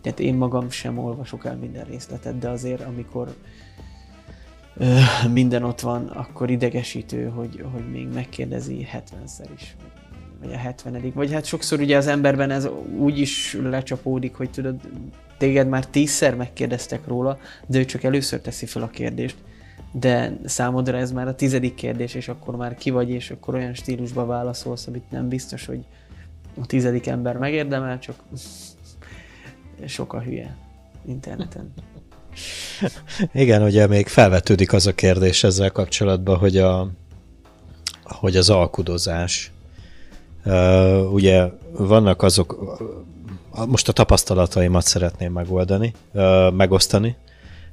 Tehát én magam sem olvasok el minden részletet, de azért amikor minden ott van, akkor idegesítő, hogy, hogy még megkérdezi 70-szer is, vagy a 70 vagy hát sokszor ugye az emberben ez úgy is lecsapódik, hogy tudod, téged már tízszer megkérdeztek róla, de ő csak először teszi fel a kérdést, de számodra ez már a tizedik kérdés, és akkor már ki vagy, és akkor olyan stílusba válaszolsz, amit nem biztos, hogy a tizedik ember megérdemel, csak sok a hülye interneten.
Igen, ugye még felvetődik az a kérdés ezzel kapcsolatban, hogy, a, hogy az alkudozás. Ugye vannak azok, most a tapasztalataimat szeretném megoldani, megosztani.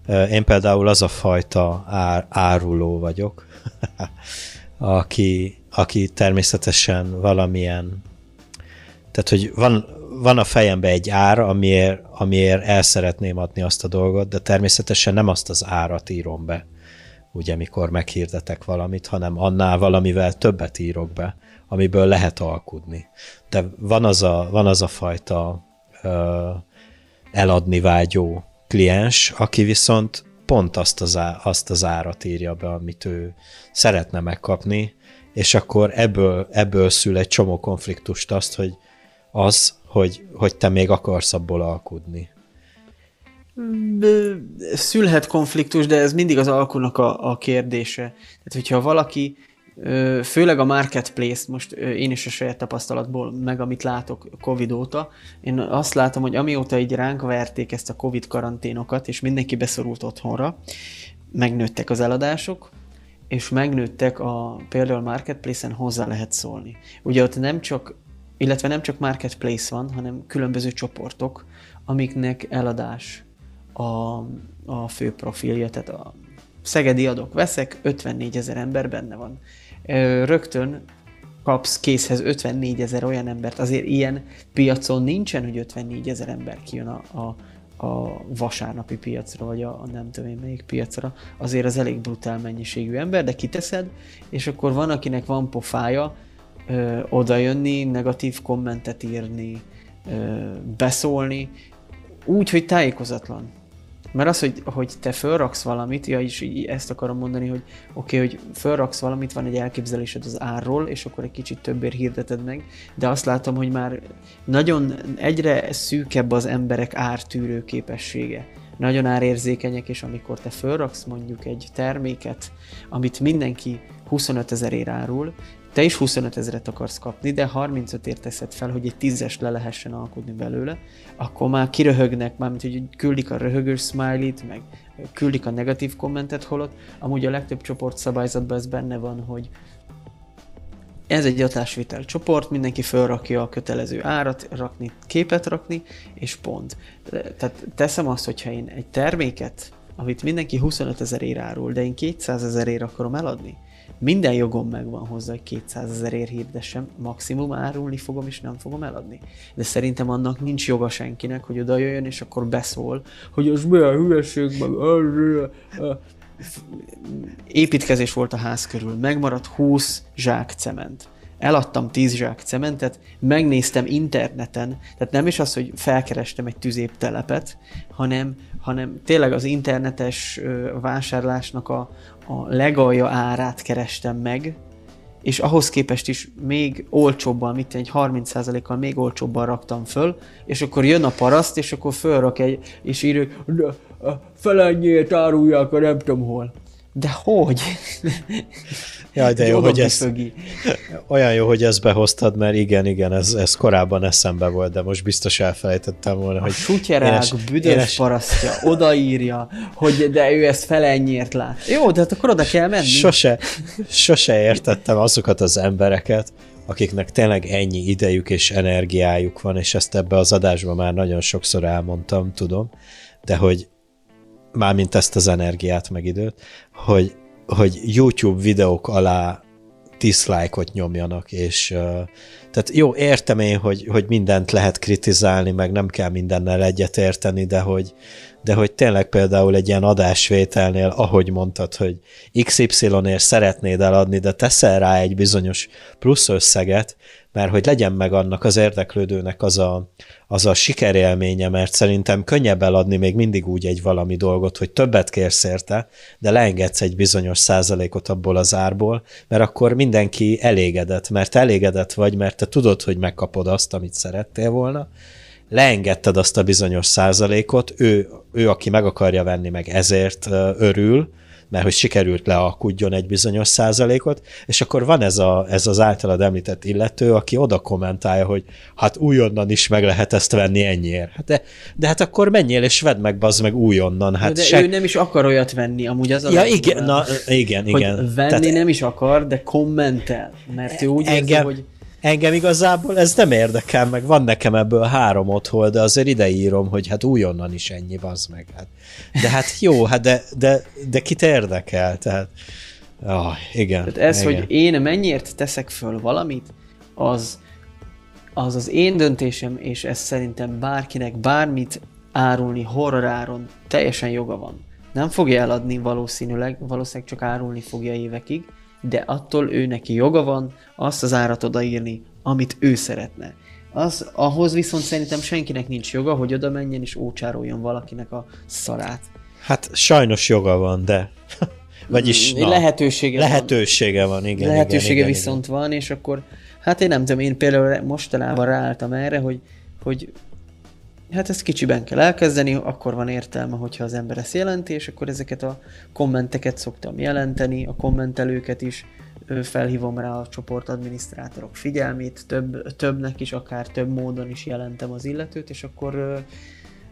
Én például az a fajta ár, áruló vagyok, aki, aki természetesen valamilyen, tehát hogy van, van a fejembe egy ár, amiért, amiért el szeretném adni azt a dolgot, de természetesen nem azt az árat írom be, ugye, mikor meghirdetek valamit, hanem annál valamivel többet írok be, amiből lehet alkudni. De van az a, van az a fajta ö, eladni vágyó kliens, aki viszont pont azt az, á, azt az árat írja be, amit ő szeretne megkapni, és akkor ebből, ebből szül egy csomó konfliktust azt, hogy az, hogy, hogy te még akarsz abból alkudni?
Szülhet konfliktus, de ez mindig az alkunak a, a kérdése. Tehát, hogyha valaki, főleg a marketplace, most én is a saját tapasztalatból, meg amit látok Covid óta, én azt látom, hogy amióta így ránk verték ezt a Covid karanténokat, és mindenki beszorult otthonra, megnőttek az eladások, és megnőttek a, például marketplace-en hozzá lehet szólni. Ugye ott nem csak illetve nem csak marketplace van, hanem különböző csoportok, amiknek eladás a, a fő profilja, tehát a Szegedi adok, veszek, 54 ezer ember benne van. Rögtön kapsz készhez 54 ezer olyan embert, azért ilyen piacon nincsen, hogy 54 ezer ember kijön a, a, a vasárnapi piacra, vagy a, a nem tudom én melyik piacra, azért az elég brutál mennyiségű ember, de kiteszed, és akkor van, akinek van pofája, ö, odajönni, negatív kommentet írni, ö, beszólni, úgy, hogy tájékozatlan. Mert az, hogy, hogy te fölraksz valamit, ja, is így ezt akarom mondani, hogy oké, okay, hogy fölraksz valamit, van egy elképzelésed az árról, és akkor egy kicsit többért hirdeted meg, de azt látom, hogy már nagyon egyre szűkebb az emberek ártűrő képessége. Nagyon árérzékenyek, és amikor te fölraksz mondjuk egy terméket, amit mindenki 25 ezerért árul, te is 25 ezeret akarsz kapni, de 35 ért teszed fel, hogy egy tízes le lehessen alkudni belőle, akkor már kiröhögnek, mármint hogy küldik a röhögős smiley-t, meg küldik a negatív kommentet, holott amúgy a legtöbb csoport szabályzatban ez benne van, hogy ez egy adásvétel csoport, mindenki felrakja a kötelező árat, rakni, képet rakni, és pont. Tehát teszem azt, hogyha én egy terméket, amit mindenki 25 ezer ér árul, de én 200 ezerért akarom eladni, minden jogom megvan hozzá, hogy 200 ezerért hirdessem, maximum árulni fogom, és nem fogom eladni. De szerintem annak nincs joga senkinek, hogy oda jöjjön, és akkor beszól, hogy az milyen hülyeség, meg építkezés volt a ház körül, megmaradt 20 zsák cement. Eladtam 10 zsák cementet, megnéztem interneten, tehát nem is az, hogy felkerestem egy tüzéptelepet, hanem, hanem tényleg az internetes vásárlásnak a, a legalja árát kerestem meg, és ahhoz képest is még olcsóbban, mit egy 30%-kal még olcsóbban raktam föl, és akkor jön a paraszt, és akkor fölrak egy, és írjuk, felennyiért árulják a nem tudom hol. De hogy?
Jaj, de jó, hogy ezt,
fögi.
olyan jó, hogy ezt behoztad, mert igen, igen, ez, ez korábban eszembe volt, de most biztos elfelejtettem volna,
A
hogy
sutyerák büdös
énes-
parasztja odaírja, hogy de ő ezt fele ennyiért lát. Jó, de hát akkor oda kell menni.
sose, sose értettem azokat az embereket, akiknek tényleg ennyi idejük és energiájuk van, és ezt ebbe az adásban már nagyon sokszor elmondtam, tudom, de hogy mármint ezt az energiát meg időt, hogy, hogy YouTube videók alá dislike-ot nyomjanak, és tehát jó, értem én, hogy, hogy mindent lehet kritizálni, meg nem kell mindennel egyetérteni, de hogy, de hogy tényleg például egy ilyen adásvételnél, ahogy mondtad, hogy XY-ért szeretnéd eladni, de teszel rá egy bizonyos plusz összeget, mert hogy legyen meg annak az érdeklődőnek az a, az a sikerélménye, mert szerintem könnyebb eladni még mindig úgy egy valami dolgot, hogy többet kérsz érte, de leengedsz egy bizonyos százalékot abból az árból, mert akkor mindenki elégedett, mert elégedett vagy, mert te tudod, hogy megkapod azt, amit szerettél volna, leengedted azt a bizonyos százalékot, ő, ő aki meg akarja venni, meg ezért örül, mert hogy sikerült lealkudjon egy bizonyos százalékot, és akkor van ez, a, ez az általad említett illető, aki oda kommentálja, hogy hát újonnan is meg lehet ezt venni ennyiért. Hát de, de hát akkor menjél és vedd meg, bazd meg újonnan. Hát
de
se...
ő nem is akar olyat venni, amúgy az a
Ja, igen, na, igen,
hogy
igen.
venni
Tehát
nem is akar, de kommentel, mert ő úgy érzi,
engem,
hogy
engem igazából ez nem érdekel, meg van nekem ebből három otthon, de azért ide írom, hogy hát újonnan is ennyi, az meg. Hát. De hát jó, hát de, de, de kit érdekel, tehát oh, igen.
Tehát ez,
igen.
hogy én mennyiért teszek föl valamit, az, az az én döntésem, és ez szerintem bárkinek bármit árulni horroráron teljesen joga van. Nem fogja eladni valószínűleg, valószínűleg csak árulni fogja évekig, de attól ő neki joga van azt az árat odaírni, amit ő szeretne. Az, ahhoz viszont szerintem senkinek nincs joga, hogy oda menjen és ócsároljon valakinek a szarát.
Hát sajnos joga van, de... Vagyis
Mm,
na,
lehetősége van.
lehetősége van, igen.
lehetősége
igen, igen,
viszont van, és akkor, hát én nem tudom, én például mostanában ráálltam erre, hogy, hogy hát ezt kicsiben kell elkezdeni, akkor van értelme, hogyha az ember ezt jelenti, és akkor ezeket a kommenteket szoktam jelenteni, a kommentelőket is felhívom rá a csoport adminisztrátorok figyelmét, több, többnek is, akár több módon is jelentem az illetőt, és akkor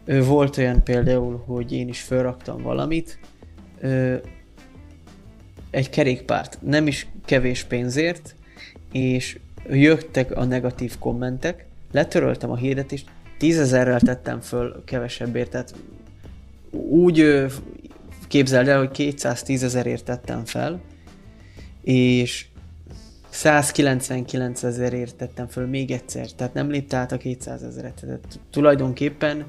volt olyan például, hogy én is felraktam valamit, egy kerékpárt, nem is kevés pénzért, és jöttek a negatív kommentek, letöröltem a hirdetést, tízezerrel tettem föl kevesebbért, tehát úgy képzeld el, hogy 210 ezerért tettem fel, és 199 ezerért tettem föl még egyszer, tehát nem lépte át a 200 ezeret. Tehát tulajdonképpen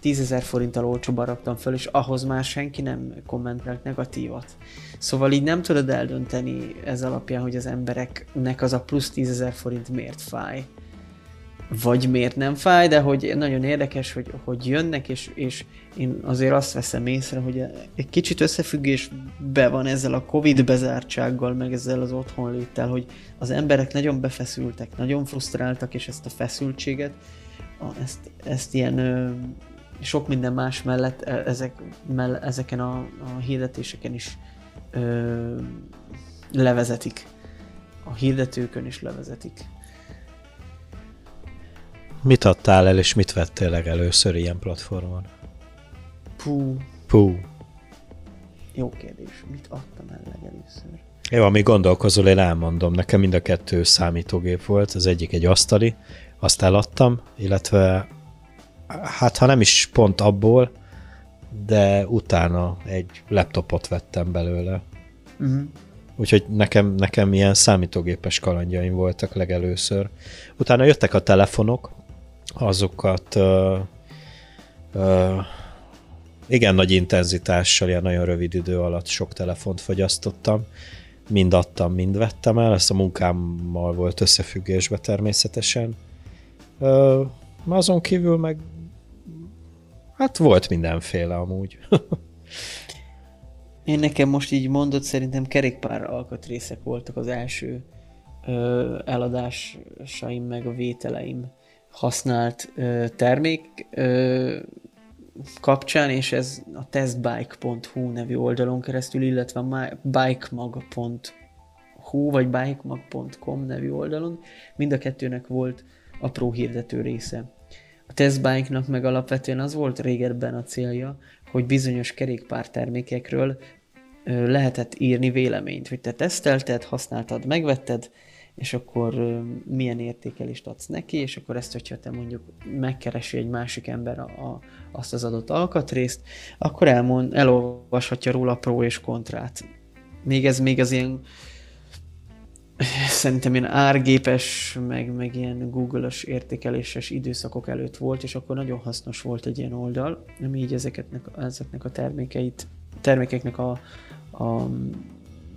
10 ezer forinttal olcsóban raktam föl, és ahhoz már senki nem kommentelt negatívat. Szóval így nem tudod eldönteni ez alapján, hogy az embereknek az a plusz 10 ezer forint miért fáj. Vagy miért nem fáj, de hogy nagyon érdekes, hogy, hogy jönnek, és, és én azért azt veszem észre, hogy egy kicsit összefüggésbe van ezzel a Covid bezártsággal, meg ezzel az otthonléttel, hogy az emberek nagyon befeszültek, nagyon frusztráltak, és ezt a feszültséget, a, ezt, ezt ilyen sok minden más mellett e- ezek, mell, ezeken a, a hirdetéseken is ö, levezetik. A hirdetőkön is levezetik.
Mit adtál el, és mit vettél legelőször ilyen platformon?
Pú,
Pú.
jó kérdés. Mit adtam el legelőször?
Jó, amíg gondolkozol, én elmondom. Nekem mind a kettő számítógép volt, az egyik egy asztali, azt eladtam, illetve hát ha nem is pont abból, de utána egy laptopot vettem belőle.
Uh-huh.
Úgyhogy nekem, nekem ilyen számítógépes kalandjaim voltak legelőször. Utána jöttek a telefonok, azokat ö, ö, igen nagy intenzitással, ilyen nagyon rövid idő alatt sok telefont fogyasztottam. Mind adtam, mind vettem el, ezt a munkámmal volt összefüggésbe természetesen. Ö, azon kívül meg hát volt mindenféle amúgy.
Én nekem most így mondott, szerintem kerékpár alkatrészek voltak az első ö, eladásaim, meg a vételeim használt ö, termék. Ö, kapcsán, és ez a testbike.hu nevű oldalon keresztül, illetve a bikemag.hu vagy bikemag.com nevű oldalon, mind a kettőnek volt apró hirdető része. A testbike-nak meg alapvetően az volt régebben a célja, hogy bizonyos kerékpár termékekről lehetett írni véleményt, hogy te tesztelted, használtad, megvetted, és akkor milyen értékelést adsz neki, és akkor ezt, hogyha te mondjuk megkeresi egy másik ember a, a, azt az adott alkatrészt, akkor elmond, elolvashatja róla pro és kontrát. Még ez még az ilyen szerintem ilyen árgépes, meg, meg ilyen Google-os értékeléses időszakok előtt volt, és akkor nagyon hasznos volt egy ilyen oldal, ami így ezeknek, ezeknek a termékeit, termékeknek a, a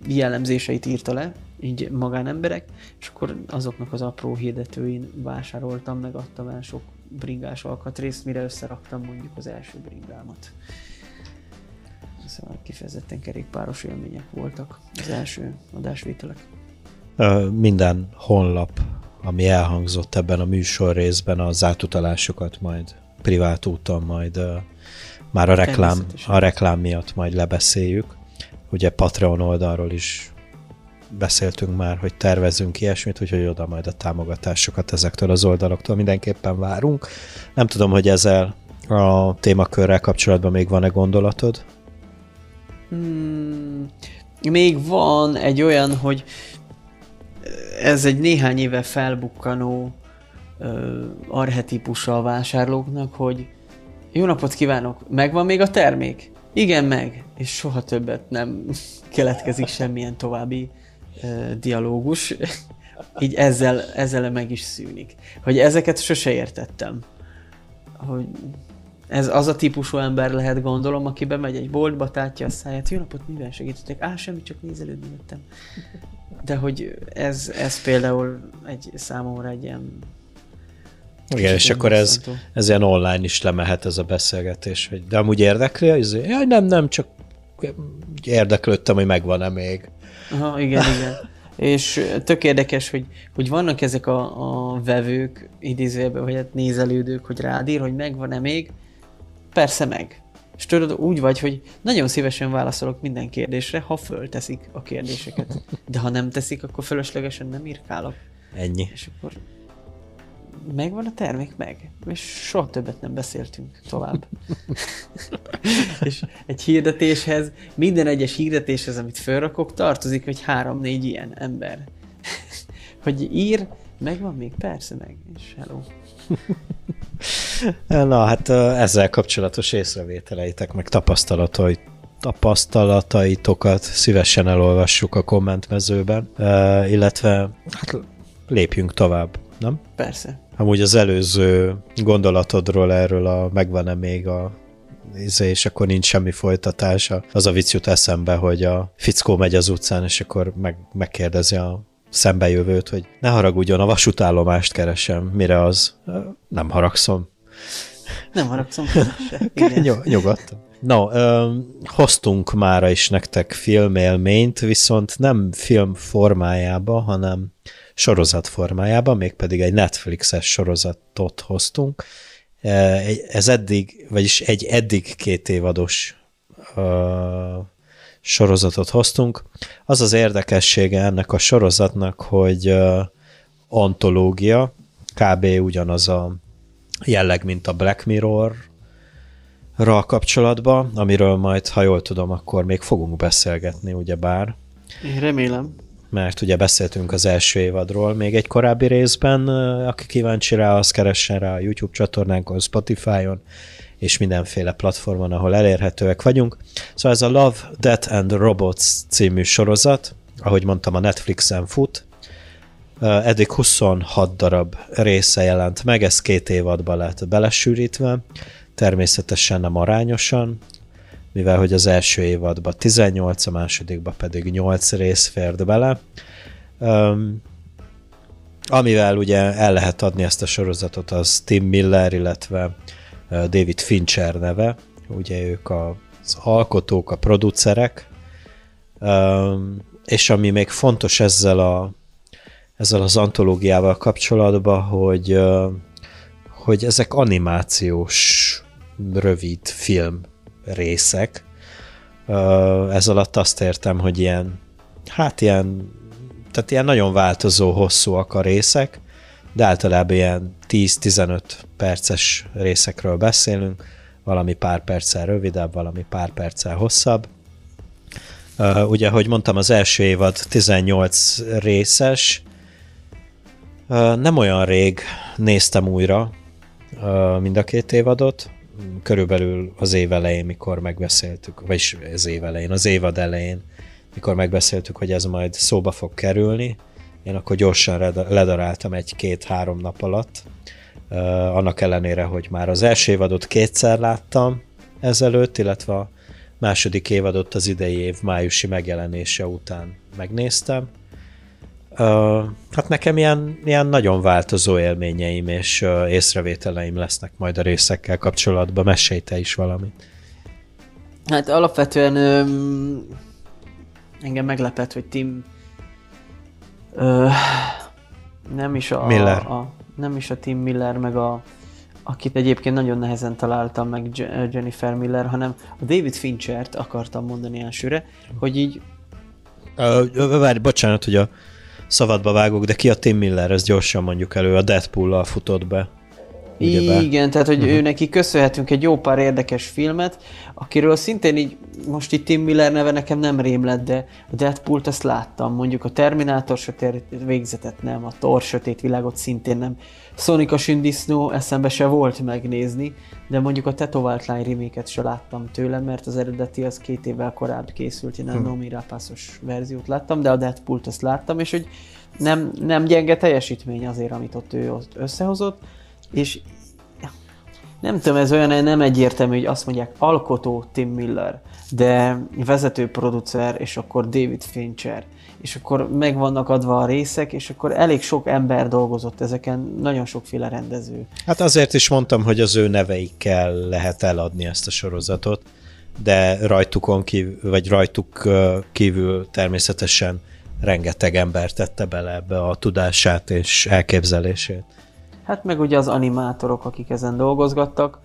jellemzéseit írta le, így magánemberek, és akkor azoknak az apró hirdetőin vásároltam, meg adtam el sok bringás alkatrészt, mire összeraktam mondjuk az első bringámat. Szóval kifejezetten kerékpáros élmények voltak az első adásvételek.
Minden honlap, ami elhangzott ebben a műsor részben, az átutalásokat majd privát úton majd már a reklám, a reklám miatt majd lebeszéljük. Ugye Patreon oldalról is beszéltünk már, hogy tervezünk ilyesmit, úgyhogy oda majd a támogatásokat ezektől az oldaloktól mindenképpen várunk. Nem tudom, hogy ezzel a témakörrel kapcsolatban még van-e gondolatod?
Hmm, még van egy olyan, hogy ez egy néhány éve felbukkanó arhetípusa a vásárlóknak, hogy jó napot kívánok, megvan még a termék? Igen, meg. És soha többet nem keletkezik semmilyen további dialógus. Így ezzel, ezzel meg is szűnik. Hogy ezeket sose értettem. Hogy ez az a típusú ember lehet, gondolom, aki bemegy egy boltba, tátja a száját, jó napot, mivel segítettek? Á, semmi, csak nézelődni jöttem. De hogy ez, ez például egy számomra egy ilyen
igen, és akkor ez, ez ilyen online is lemehet ez a beszélgetés, hogy de amúgy érdekli? Izé, Jaj, nem, nem, csak érdeklődtem, hogy megvan-e még.
Aha, igen, igen. És tök érdekes, hogy, hogy vannak ezek a, a vevők, idézőjelben, vagy hát nézelődők, hogy rád ír, hogy megvan-e még. Persze meg. És tudod, úgy vagy, hogy nagyon szívesen válaszolok minden kérdésre, ha fölteszik a kérdéseket. De ha nem teszik, akkor fölöslegesen nem írkálok.
Ennyi.
És akkor megvan a termék? Meg. És soha többet nem beszéltünk tovább. és egy hirdetéshez, minden egyes hirdetéshez, amit felrakok, tartozik, hogy három-négy ilyen ember. hogy ír, megvan még? Persze meg. És hello.
Na, hát ezzel kapcsolatos észrevételeitek, meg tapasztalatai, tapasztalataitokat szívesen elolvassuk a kommentmezőben, illetve hát lépjünk tovább, nem?
Persze.
Amúgy az előző gondolatodról erről a megvan-e még a izé, és akkor nincs semmi folytatása. Az a vicc jut eszembe, hogy a fickó megy az utcán, és akkor meg, megkérdezi a szembejövőt, hogy ne haragudjon, a vasútállomást keresem. Mire az? Nem haragszom.
Nem haragszom.
Nyug, nyugodtan. No, ö, hoztunk mára is nektek filmélményt, viszont nem film formájába, hanem sorozat formájában, mégpedig egy Netflixes sorozatot hoztunk. Ez eddig, vagyis egy eddig két évados sorozatot hoztunk. Az az érdekessége ennek a sorozatnak, hogy antológia, kb. ugyanaz a jelleg, mint a Black Mirror ra kapcsolatban, amiről majd, ha jól tudom, akkor még fogunk beszélgetni, ugye bár.
Én remélem.
Mert ugye beszéltünk az első évadról. Még egy korábbi részben, aki kíváncsi rá, az keressen rá a YouTube csatornánkon, Spotify-on, és mindenféle platformon, ahol elérhetőek vagyunk. Szóval ez a Love, Death and Robots című sorozat, ahogy mondtam, a Netflixen fut, Eddig 26 darab része jelent meg, ez két évadba lett belesűrítve, természetesen nem arányosan, mivel hogy az első évadban 18, a másodikban pedig 8 rész fért bele. Um, amivel ugye el lehet adni ezt a sorozatot, az Tim Miller, illetve David Fincher neve, ugye ők az alkotók, a producerek, um, és ami még fontos ezzel a ezzel az antológiával kapcsolatban, hogy, hogy ezek animációs rövid film részek. Ez alatt azt értem, hogy ilyen, hát ilyen, tehát ilyen nagyon változó, hosszúak a részek, de általában ilyen 10-15 perces részekről beszélünk, valami pár perccel rövidebb, valami pár perccel hosszabb. Ugye, ahogy mondtam, az első évad 18 részes. Nem olyan rég néztem újra mind a két évadot, körülbelül az év elején, mikor megbeszéltük, vagyis az év elején, az évad elején, mikor megbeszéltük, hogy ez majd szóba fog kerülni, én akkor gyorsan ledaráltam egy-két-három nap alatt, annak ellenére, hogy már az első évadot kétszer láttam ezelőtt, illetve a második évadot az idei év májusi megjelenése után megnéztem. Uh, hát nekem ilyen, ilyen nagyon változó élményeim és uh, észrevételeim lesznek majd a részekkel kapcsolatban. Mesélj te is valamit.
Hát alapvetően um, engem meglepett, hogy Tim uh, nem is a,
Miller.
A, a, nem is a Tim Miller, meg a akit egyébként nagyon nehezen találtam meg Jennifer Miller, hanem a David Finchert akartam mondani elsőre, hogy így...
Uh, várj, bocsánat, hogy a szabadba vágok, de ki a Tim Miller, ezt gyorsan mondjuk elő, a Deadpool-al futott be.
Ugyebár. Igen, tehát hogy uh-huh. ő neki köszönhetünk egy jó pár érdekes filmet, akiről szintén így, most itt Tim Miller neve nekem nem rém lett, de a Deadpool-t azt láttam, mondjuk a Terminátor sötét végzetet nem, a Thor sötét világot szintén nem. Sonic a sündisznó eszembe se volt megnézni, de mondjuk a Tetovált Lány remake se láttam tőle, mert az eredeti az két évvel korábban készült, én a hmm. Nomi Rapászos verziót láttam, de a Deadpool-t azt láttam, és hogy nem, nem gyenge teljesítmény azért, amit ott ő összehozott, és nem tudom, ez olyan nem egyértelmű, hogy azt mondják alkotó Tim Miller, de vezető producer, és akkor David Fincher, és akkor meg vannak adva a részek, és akkor elég sok ember dolgozott ezeken, nagyon sokféle rendező.
Hát azért is mondtam, hogy az ő neveikkel lehet eladni ezt a sorozatot, de rajtukon kívül, vagy rajtuk kívül természetesen rengeteg ember tette bele ebbe a tudását és elképzelését.
Hát meg ugye az animátorok, akik ezen dolgozgattak.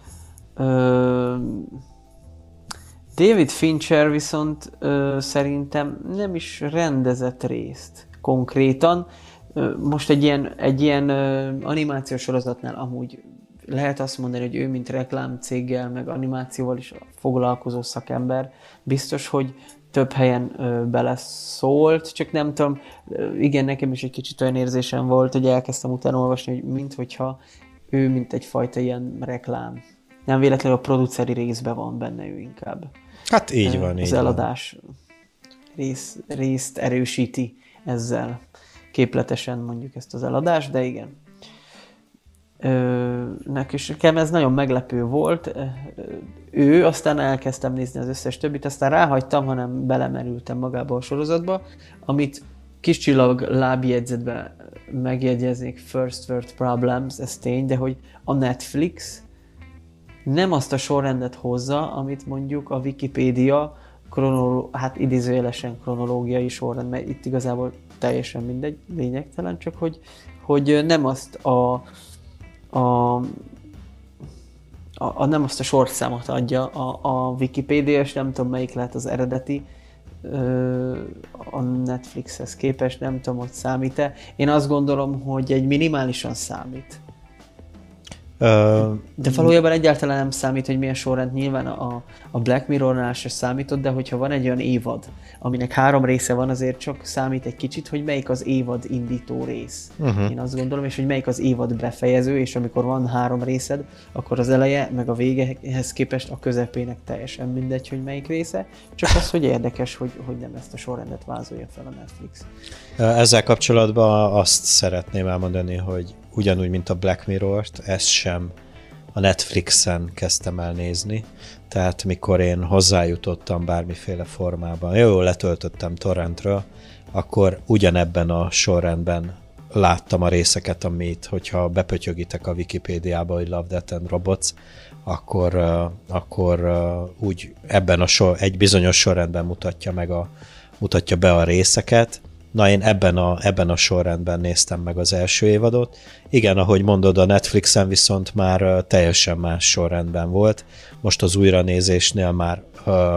David Fincher viszont szerintem nem is rendezett részt konkrétan. Most egy ilyen, egy ilyen animációs sorozatnál amúgy lehet azt mondani, hogy ő, mint reklámcéggel, meg animációval is foglalkozó szakember, biztos, hogy több helyen ö, beleszólt, csak nem tudom, igen, nekem is egy kicsit olyan érzésem volt, hogy elkezdtem utána olvasni, hogy minthogyha ő, mint egyfajta ilyen reklám. Nem véletlenül a produceri részben van benne ő inkább.
Hát így van,
Az
így
eladás van. Rész, részt erősíti ezzel képletesen mondjuk ezt az eladást, de igen. Nekem nekem ez nagyon meglepő volt. Ő, aztán elkezdtem nézni az összes többit, aztán ráhagytam, hanem belemerültem magába a sorozatba, amit kis csillag lábjegyzetbe megjegyeznék First World Problems, ez tény, de hogy a Netflix nem azt a sorrendet hozza, amit mondjuk a Wikipédia kronoló, hát idézőjelesen kronológiai sorrend, mert itt igazából teljesen mindegy, lényegtelen, csak hogy, hogy nem azt a a, a, a nem azt a sorszámot adja a, a Wikipedia, és nem tudom melyik lehet az eredeti a Netflixhez képest, nem tudom, hogy számít-e. Én azt gondolom, hogy egy minimálisan számít. De valójában egyáltalán nem számít, hogy milyen sorrend. Nyilván a, a Black Mirror-nál se számított, de hogyha van egy olyan évad, aminek három része van, azért csak számít egy kicsit, hogy melyik az évad indító rész. Uh-huh. Én azt gondolom, és hogy melyik az évad befejező, és amikor van három részed, akkor az eleje, meg a végehez képest a közepének teljesen mindegy, hogy melyik része. Csak az, hogy érdekes, hogy, hogy nem ezt a sorrendet vázolja fel a Netflix.
Ezzel kapcsolatban azt szeretném elmondani, hogy ugyanúgy, mint a Black Mirror-t, ezt sem a Netflixen kezdtem el nézni, tehát mikor én hozzájutottam bármiféle formában, jó, letöltöttem torrentről, akkor ugyanebben a sorrendben láttam a részeket, amit, hogyha bepötyögitek a Wikipédiába, hogy Love, Death and Robots, akkor, akkor úgy ebben a sor, egy bizonyos sorrendben mutatja meg a, mutatja be a részeket, Na én ebben a, ebben a sorrendben néztem meg az első évadot. Igen, ahogy mondod, a Netflixen viszont már teljesen más sorrendben volt. Most az újranézésnél már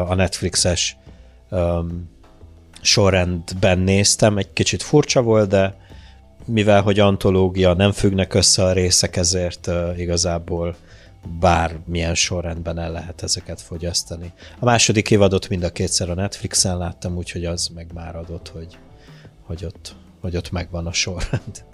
a Netflixes sorrendben néztem, egy kicsit furcsa volt, de mivel hogy antológia nem függnek össze a részek, ezért uh, igazából bármilyen sorrendben el lehet ezeket fogyasztani. A második évadot mind a kétszer a Netflixen láttam, úgyhogy az meg már adott, hogy, hogy, ott, hogy ott megvan a sorrend.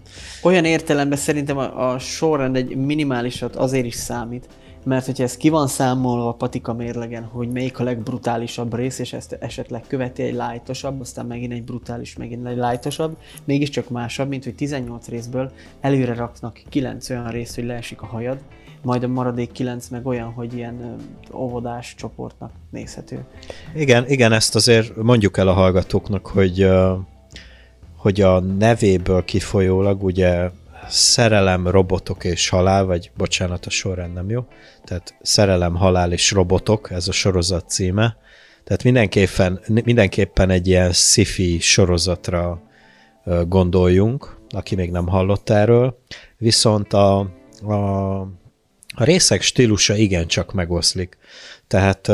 Olyan értelemben szerintem a, a sorrend egy minimálisat azért is számít, mert hogyha ez ki van számolva a patika mérlegen, hogy melyik a legbrutálisabb rész, és ezt esetleg követi egy lájtosabb, aztán megint egy brutális, megint egy lájtosabb, mégiscsak másabb, mint hogy 18 részből előre raknak 9 olyan rész, hogy leesik a hajad, majd a maradék 9 meg olyan, hogy ilyen óvodás csoportnak nézhető.
Igen, igen, ezt azért mondjuk el a hallgatóknak, hogy hogy a nevéből kifolyólag ugye szerelem, robotok és halál, vagy bocsánat, a sorrend nem jó, tehát szerelem, halál és robotok, ez a sorozat címe, tehát mindenképpen, mindenképpen egy ilyen sci sorozatra gondoljunk, aki még nem hallott erről, viszont a, a, a részek stílusa igencsak megoszlik. Tehát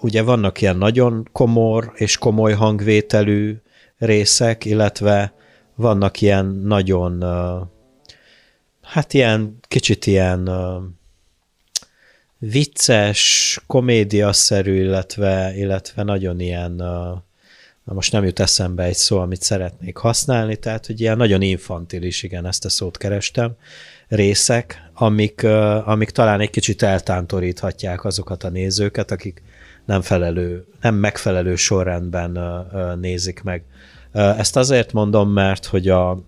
ugye vannak ilyen nagyon komor és komoly hangvételű részek, illetve vannak ilyen nagyon, hát ilyen kicsit ilyen vicces, komédiaszerű, illetve, illetve nagyon ilyen, na most nem jut eszembe egy szó, amit szeretnék használni, tehát hogy ilyen nagyon infantilis, igen, ezt a szót kerestem, részek, amik, amik talán egy kicsit eltántoríthatják azokat a nézőket, akik nem, felelő, nem megfelelő sorrendben nézik meg ezt azért mondom, mert hogy a,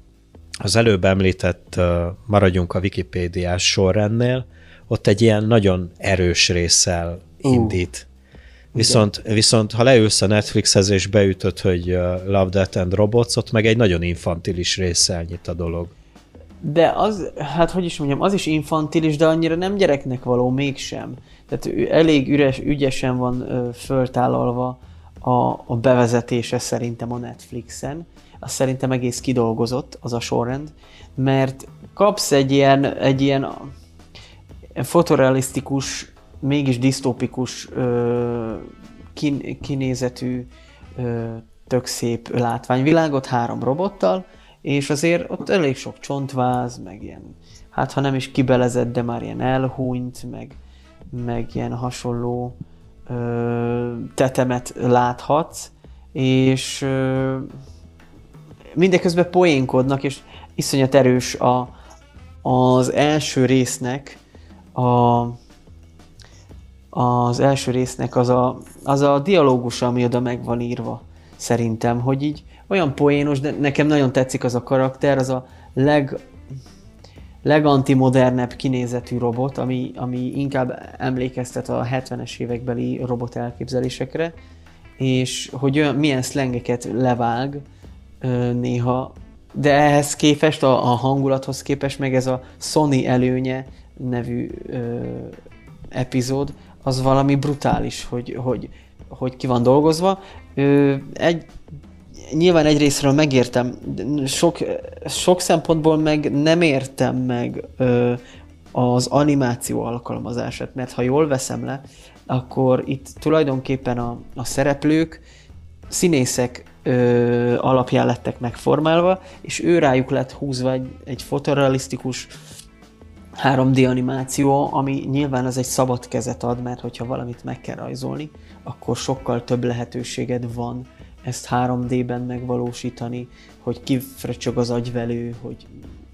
az előbb említett, maradjunk a Wikipédiás sorrendnél, ott egy ilyen nagyon erős résszel indít. Uh, viszont, viszont ha leülsz a Netflixhez és beütöd, hogy Love, Death and Robots, ott meg egy nagyon infantilis résszel nyit a dolog.
De az, hát hogy is mondjam, az is infantilis, de annyira nem gyereknek való mégsem. Tehát elég üres, ügyesen van föltállalva a, a bevezetése szerintem a Netflixen. Az szerintem egész kidolgozott az a sorrend, mert kapsz egy ilyen, egy ilyen fotorealisztikus, mégis disztópikus ö, kin, kinézetű, ö, tök szép látványvilágot három robottal, és azért ott elég sok csontváz, meg ilyen, hát ha nem is kibelezett, de már ilyen elhúnyt, meg, meg ilyen hasonló tetemet láthatsz, és mindeközben poénkodnak, és iszonyat erős a, az első résznek a, az első résznek az a, az a dialógus, ami oda meg van írva, szerintem, hogy így olyan poénos, de nekem nagyon tetszik az a karakter, az a leg legantimodernebb kinézetű robot, ami, ami inkább emlékeztet a 70-es évekbeli robot elképzelésekre, és hogy olyan, milyen szlengeket levág néha, de ehhez képest, a, a hangulathoz képest meg ez a Sony előnye nevű ö, epizód, az valami brutális, hogy, hogy, hogy ki van dolgozva. Ö, egy nyilván egyrésztről megértem, sok, sok szempontból meg nem értem meg ö, az animáció alkalmazását, mert ha jól veszem le, akkor itt tulajdonképpen a, a szereplők színészek ö, alapján lettek megformálva, és ő rájuk lett húzva egy, egy fotorealisztikus 3D animáció, ami nyilván az egy szabad kezet ad, mert hogyha valamit meg kell rajzolni, akkor sokkal több lehetőséged van ezt 3D-ben megvalósítani, hogy kifröcsög az agyvelő, hogy,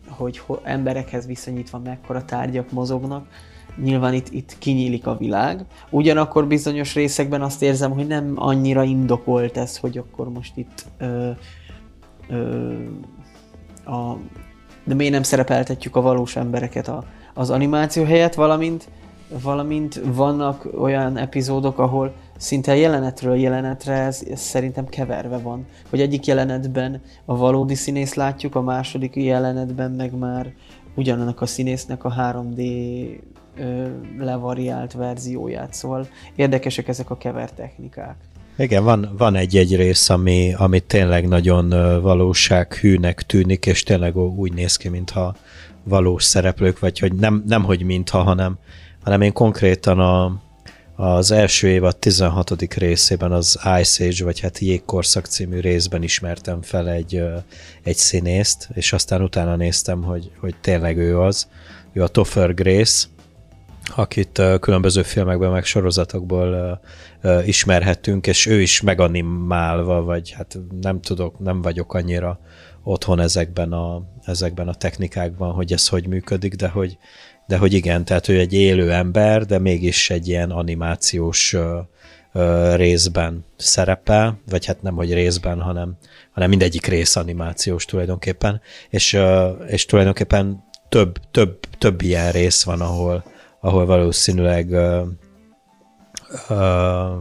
hogy, emberekhez viszonyítva mekkora tárgyak mozognak. Nyilván itt, itt kinyílik a világ. Ugyanakkor bizonyos részekben azt érzem, hogy nem annyira indokolt ez, hogy akkor most itt ö, ö, a, de miért nem szerepeltetjük a valós embereket a, az animáció helyett, valamint, valamint vannak olyan epizódok, ahol szinte jelenetről jelenetre ez, ez szerintem keverve van. Hogy egyik jelenetben a valódi színész látjuk, a második jelenetben meg már ugyanannak a színésznek a 3D ö, levariált verzióját. Szóval érdekesek ezek a kever technikák.
Igen, van, van egy-egy rész, ami, ami tényleg nagyon valósághűnek tűnik, és tényleg úgy néz ki, mintha valós szereplők, vagy hogy nem, nem hogy mintha, hanem, hanem én konkrétan a, az első évad 16. részében az Ice Age, vagy hát Jégkorszak című részben ismertem fel egy, egy színészt, és aztán utána néztem, hogy, hogy tényleg ő az. Ő a Topher Grace, akit különböző filmekben, meg sorozatokból ismerhetünk, és ő is meganimálva, vagy hát nem tudok, nem vagyok annyira otthon ezekben a, ezekben a technikákban, hogy ez hogy működik, de hogy, de hogy igen, tehát ő egy élő ember, de mégis egy ilyen animációs ö, ö, részben szerepel, vagy hát nem, hogy részben, hanem, hanem mindegyik rész animációs tulajdonképpen, és, ö, és tulajdonképpen több, több, több ilyen rész van, ahol, ahol valószínűleg ö, ö,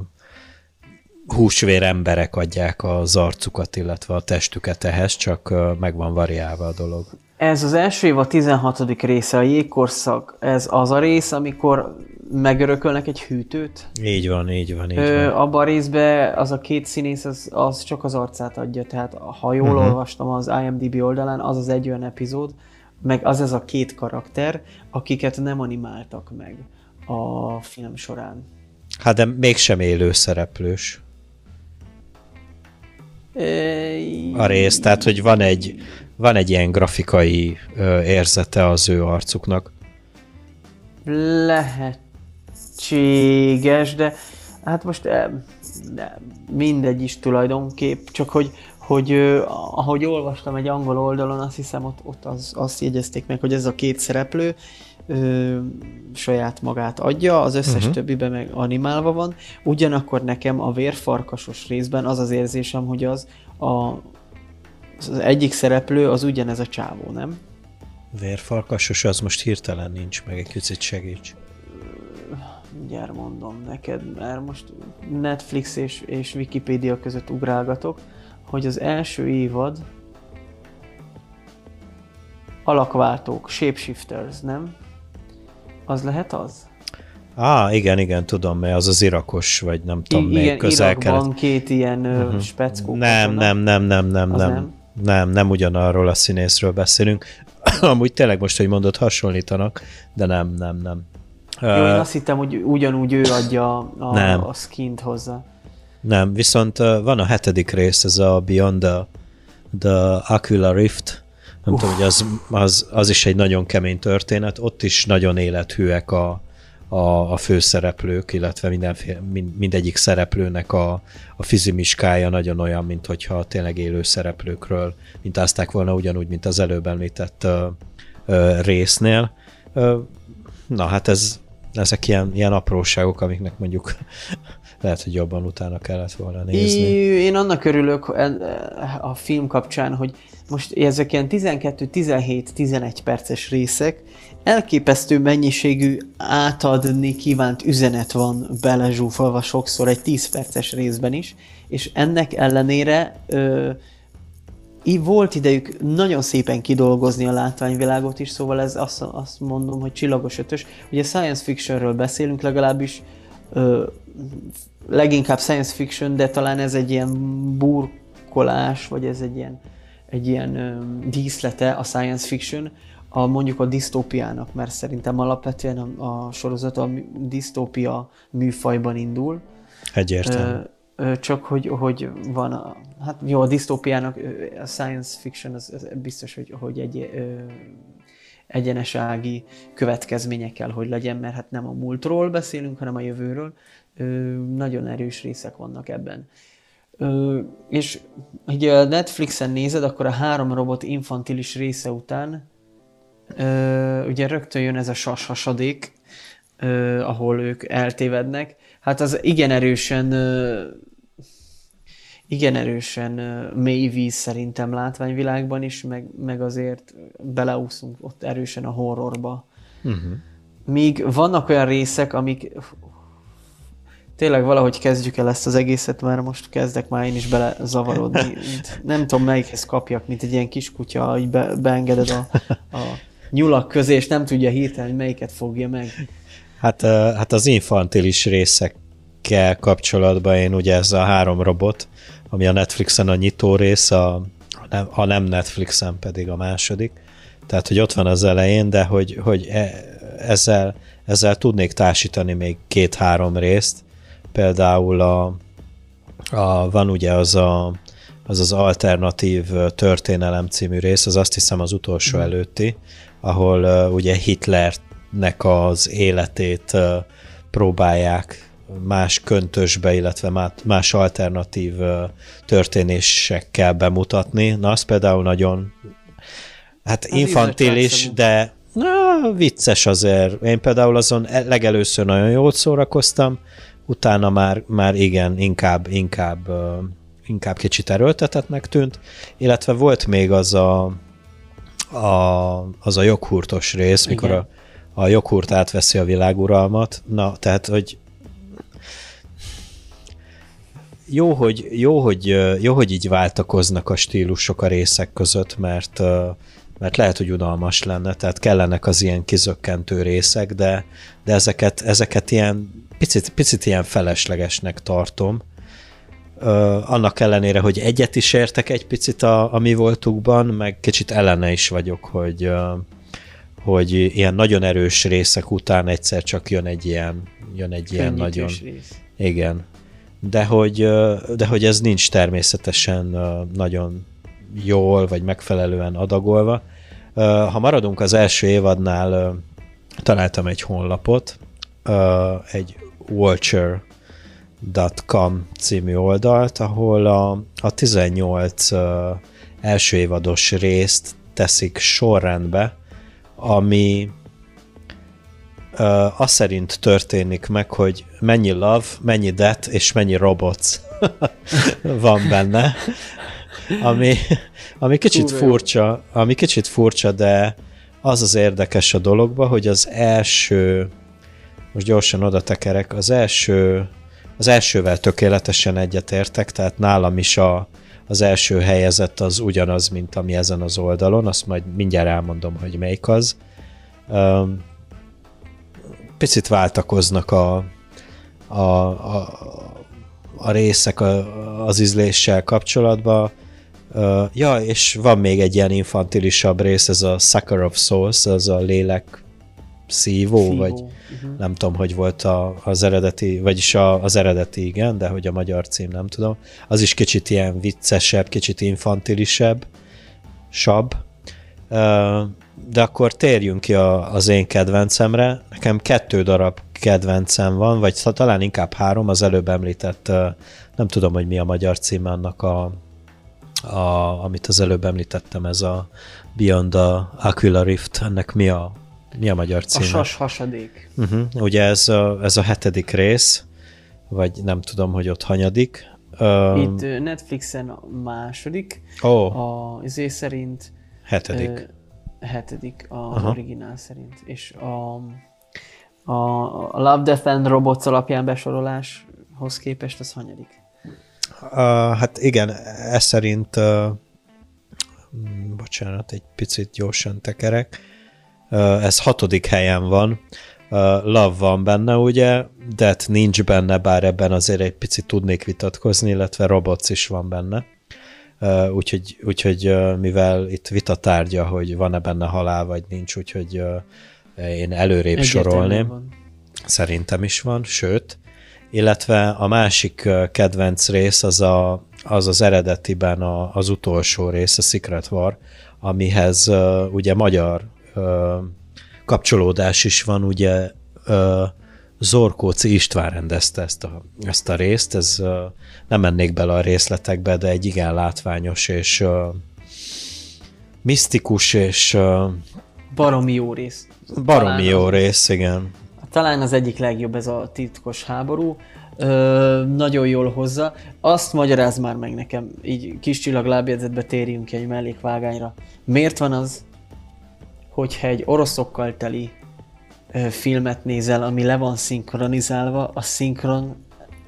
húsvér emberek adják az arcukat, illetve a testüket ehhez, csak meg van variálva a dolog.
Ez az első év a 16. része, a jégkorszak, ez az a rész, amikor megörökölnek egy hűtőt?
Így van, így van, így Ö, van.
Abban a részben az a két színész, az, az csak az arcát adja, tehát ha jól uh-huh. olvastam az IMDb oldalán, az az egy olyan epizód, meg az ez a két karakter, akiket nem animáltak meg a film során.
Hát de mégsem élő szereplős a rész, tehát hogy van egy, van egy ilyen grafikai ö, érzete az ő arcuknak.
Lehetséges, de hát most de mindegy is tulajdonképp, csak hogy, hogy ahogy olvastam egy angol oldalon, azt hiszem ott, ott az, azt jegyezték meg, hogy ez a két szereplő ö, saját magát adja, az összes uh-huh. többiben meg animálva van. Ugyanakkor nekem a vérfarkasos részben az az érzésem, hogy az a, az egyik szereplő az ugyanez a csávó, nem?
Vérfarkasos, az most hirtelen nincs meg, egy kicsit segíts.
Mindjárt mondom neked, mert most Netflix és, és Wikipedia között ugrálgatok, hogy az első évad alakváltók, shapeshifters, nem? Az lehet az?
Á, igen, igen, tudom, mert az az irakos, vagy nem tudom, I- még közel
Irakban két ilyen uh-huh. speckó.
Nem, nem, nem, nem, nem, nem, nem. Nem, nem ugyanarról a színészről beszélünk. Amúgy tényleg most, hogy mondod, hasonlítanak, de nem, nem, nem.
Jó, én azt hittem, hogy ugyanúgy ő adja a, nem. a skint hozzá.
Nem, viszont van a hetedik rész, ez a Beyond the, the Aquila Rift, nem Uf. tudom, hogy az, az, az is egy nagyon kemény történet, ott is nagyon élethűek a, a, a főszereplők, illetve mindenféle, mind, mindegyik szereplőnek a, a fizimiskája nagyon olyan, mint hogyha tényleg élő szereplőkről mint azták volna ugyanúgy, mint az előbb említett ö, ö, résznél. Ö, na hát ez, ezek ilyen, ilyen apróságok, amiknek mondjuk lehet, hogy jobban utána kellett volna nézni.
Én annak örülök a film kapcsán, hogy most ezek ilyen 12-17-11 perces részek, elképesztő mennyiségű átadni kívánt üzenet van belezsúfolva sokszor egy 10 perces részben is, és ennek ellenére ö, így volt idejük nagyon szépen kidolgozni a látványvilágot is, szóval ez azt, azt mondom, hogy csillagos ötös. Ugye science fictionről beszélünk legalábbis, ö, leginkább science fiction, de talán ez egy ilyen burkolás, vagy ez egy ilyen, egy ilyen ö, díszlete a science fiction, a, mondjuk a disztópiának, mert szerintem alapvetően a, a sorozat a disztópia műfajban indul.
Egyértelmű.
Csak hogy, hogy van a, hát jó, a disztópiának a science fiction az, az biztos, hogy, hogy egy ö, egyenesági következményekkel, hogy legyen, mert hát nem a múltról beszélünk, hanem a jövőről. Ö, nagyon erős részek vannak ebben. Ö, és ha a Netflixen nézed, akkor a három robot infantilis része után ö, ugye rögtön jön ez a sas hasadék, ö, ahol ők eltévednek. Hát az igen erősen ö, igen erősen mély víz szerintem látványvilágban is, meg, meg azért beleúszunk ott erősen a horrorba. Uh-huh. Míg vannak olyan részek, amik tényleg valahogy kezdjük el ezt az egészet, mert most kezdek már én is bele zavarodni. Nem tudom melyikhez kapjak, mint egy ilyen kis kutya, így be, beengeded a, a nyulak közé, és nem tudja hirtelen, hogy melyiket fogja meg.
Hát, hát az infantilis részek részekkel kapcsolatban én ugye ez a három robot, ami a Netflixen a nyitó rész, a, ha nem Netflixen pedig a második. Tehát, hogy ott van az elején, de hogy, hogy e, ezzel, ezzel tudnék társítani még két-három részt. Például a, a, van ugye az a, az az alternatív történelem című rész, az azt hiszem az utolsó mm. előtti, ahol uh, ugye Hitlernek az életét uh, próbálják más köntösbe, illetve más alternatív történésekkel bemutatni. Na, az például nagyon hát az infantilis, de na, vicces azért. Én például azon e- legelőször nagyon jól szórakoztam, utána már, már igen, inkább, inkább, inkább kicsit erőltetetnek tűnt, illetve volt még az a, a, az a joghurtos rész, igen. mikor a, a joghurt átveszi a világuralmat, na, tehát, hogy jó, hogy, jó, hogy, jó, hogy így váltakoznak a stílusok a részek között, mert, mert lehet, hogy unalmas lenne, tehát kellenek az ilyen kizökkentő részek, de, de ezeket, ezeket ilyen picit, picit ilyen feleslegesnek tartom. Annak ellenére, hogy egyet is értek egy picit a, a mi voltukban, meg kicsit ellene is vagyok, hogy, hogy ilyen nagyon erős részek után egyszer csak jön egy ilyen, jön egy ilyen nagyon... Rész. Igen, de hogy, de hogy ez nincs természetesen nagyon jól vagy megfelelően adagolva. Ha maradunk az első évadnál, találtam egy honlapot, egy watcher.com című oldalt, ahol a, a 18 első évados részt teszik sorrendbe, ami uh, az szerint történik meg, hogy mennyi love, mennyi death és mennyi robots van benne, ami, ami kicsit furcsa, ami kicsit furcsa, de az az érdekes a dologba, hogy az első, most gyorsan oda tekerek, az első, az elsővel tökéletesen egyetértek, tehát nálam is a, az első helyezett az ugyanaz, mint ami ezen az oldalon, azt majd mindjárt elmondom, hogy melyik az. Picit váltakoznak a, a, a, a részek az ízléssel kapcsolatban. Ja, és van még egy ilyen infantilisabb rész, ez a Sucker of Souls, az a lélek szívó, Szívó. vagy uh-huh. nem tudom, hogy volt a, az eredeti, vagyis a, az eredeti igen, de hogy a magyar cím nem tudom. Az is kicsit ilyen viccesebb, kicsit infantilisebb, sab. Uh, de akkor térjünk ki a, az én kedvencemre. Nekem kettő darab kedvencem van, vagy talán inkább három, az előbb említett, nem tudom, hogy mi a magyar cím annak a, a, amit az előbb említettem, ez a Beyond the Aquila Rift, ennek mi a, mi a magyar cím? A
sas hasadék.
Uh-huh. Ugye ez a, ez a hetedik rész, vagy nem tudom, hogy ott hanyadik.
Itt Netflixen a második.
Oh.
A izé szerint
hetedik
hetedik a Aha. originál szerint. És a, a, a Love, Death and Robots alapján besoroláshoz képest az hanyadik?
Uh, hát igen, ez szerint uh, bocsánat, egy picit gyorsan tekerek. Ez hatodik helyen van. Love van benne, ugye, Death nincs benne, bár ebben azért egy picit tudnék vitatkozni, illetve Robots is van benne úgyhogy, úgyhogy mivel itt vita tárgya, hogy van-e benne halál, vagy nincs, úgyhogy én előrébb Egyetlen sorolném. Van. Szerintem is van, sőt, illetve a másik kedvenc rész az a, az, az eredetiben a, az utolsó rész, a Secret War, amihez ugye magyar kapcsolódás is van, ugye Zorkóci István rendezte ezt a, ezt a részt, ez nem mennék bele a részletekbe, de egy igen látványos és misztikus és
baromi jó rész.
Baromi Talán jó az, rész, igen.
Talán az egyik legjobb ez a titkos háború. Ö, nagyon jól hozza. Azt magyaráz már meg nekem, így kis csillag lábjegyzetbe térjünk egy mellékvágányra. Miért van az, hogyha egy oroszokkal teli ö, filmet nézel, ami le van szinkronizálva, a szinkron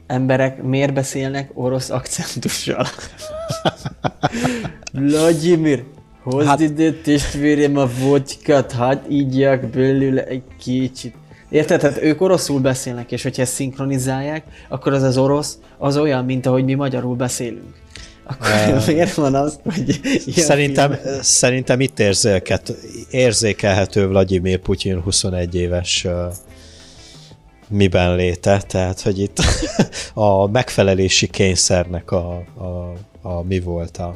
emberek miért beszélnek orosz akcentussal? Vladimir, hozd hát... ide testvérem a vodkát, hát ígyják belőle egy kicsit. Érted? Tehát ők oroszul beszélnek, és hogyha ezt szinkronizálják, akkor az az orosz az olyan, mint ahogy mi magyarul beszélünk. Akkor uh, miért van az, hogy
szerintem, szerintem itt érzéket, érzékelhető Vladimir Putyin 21 éves uh, miben léte, tehát hogy itt a megfelelési kényszernek a, a, a mi volt a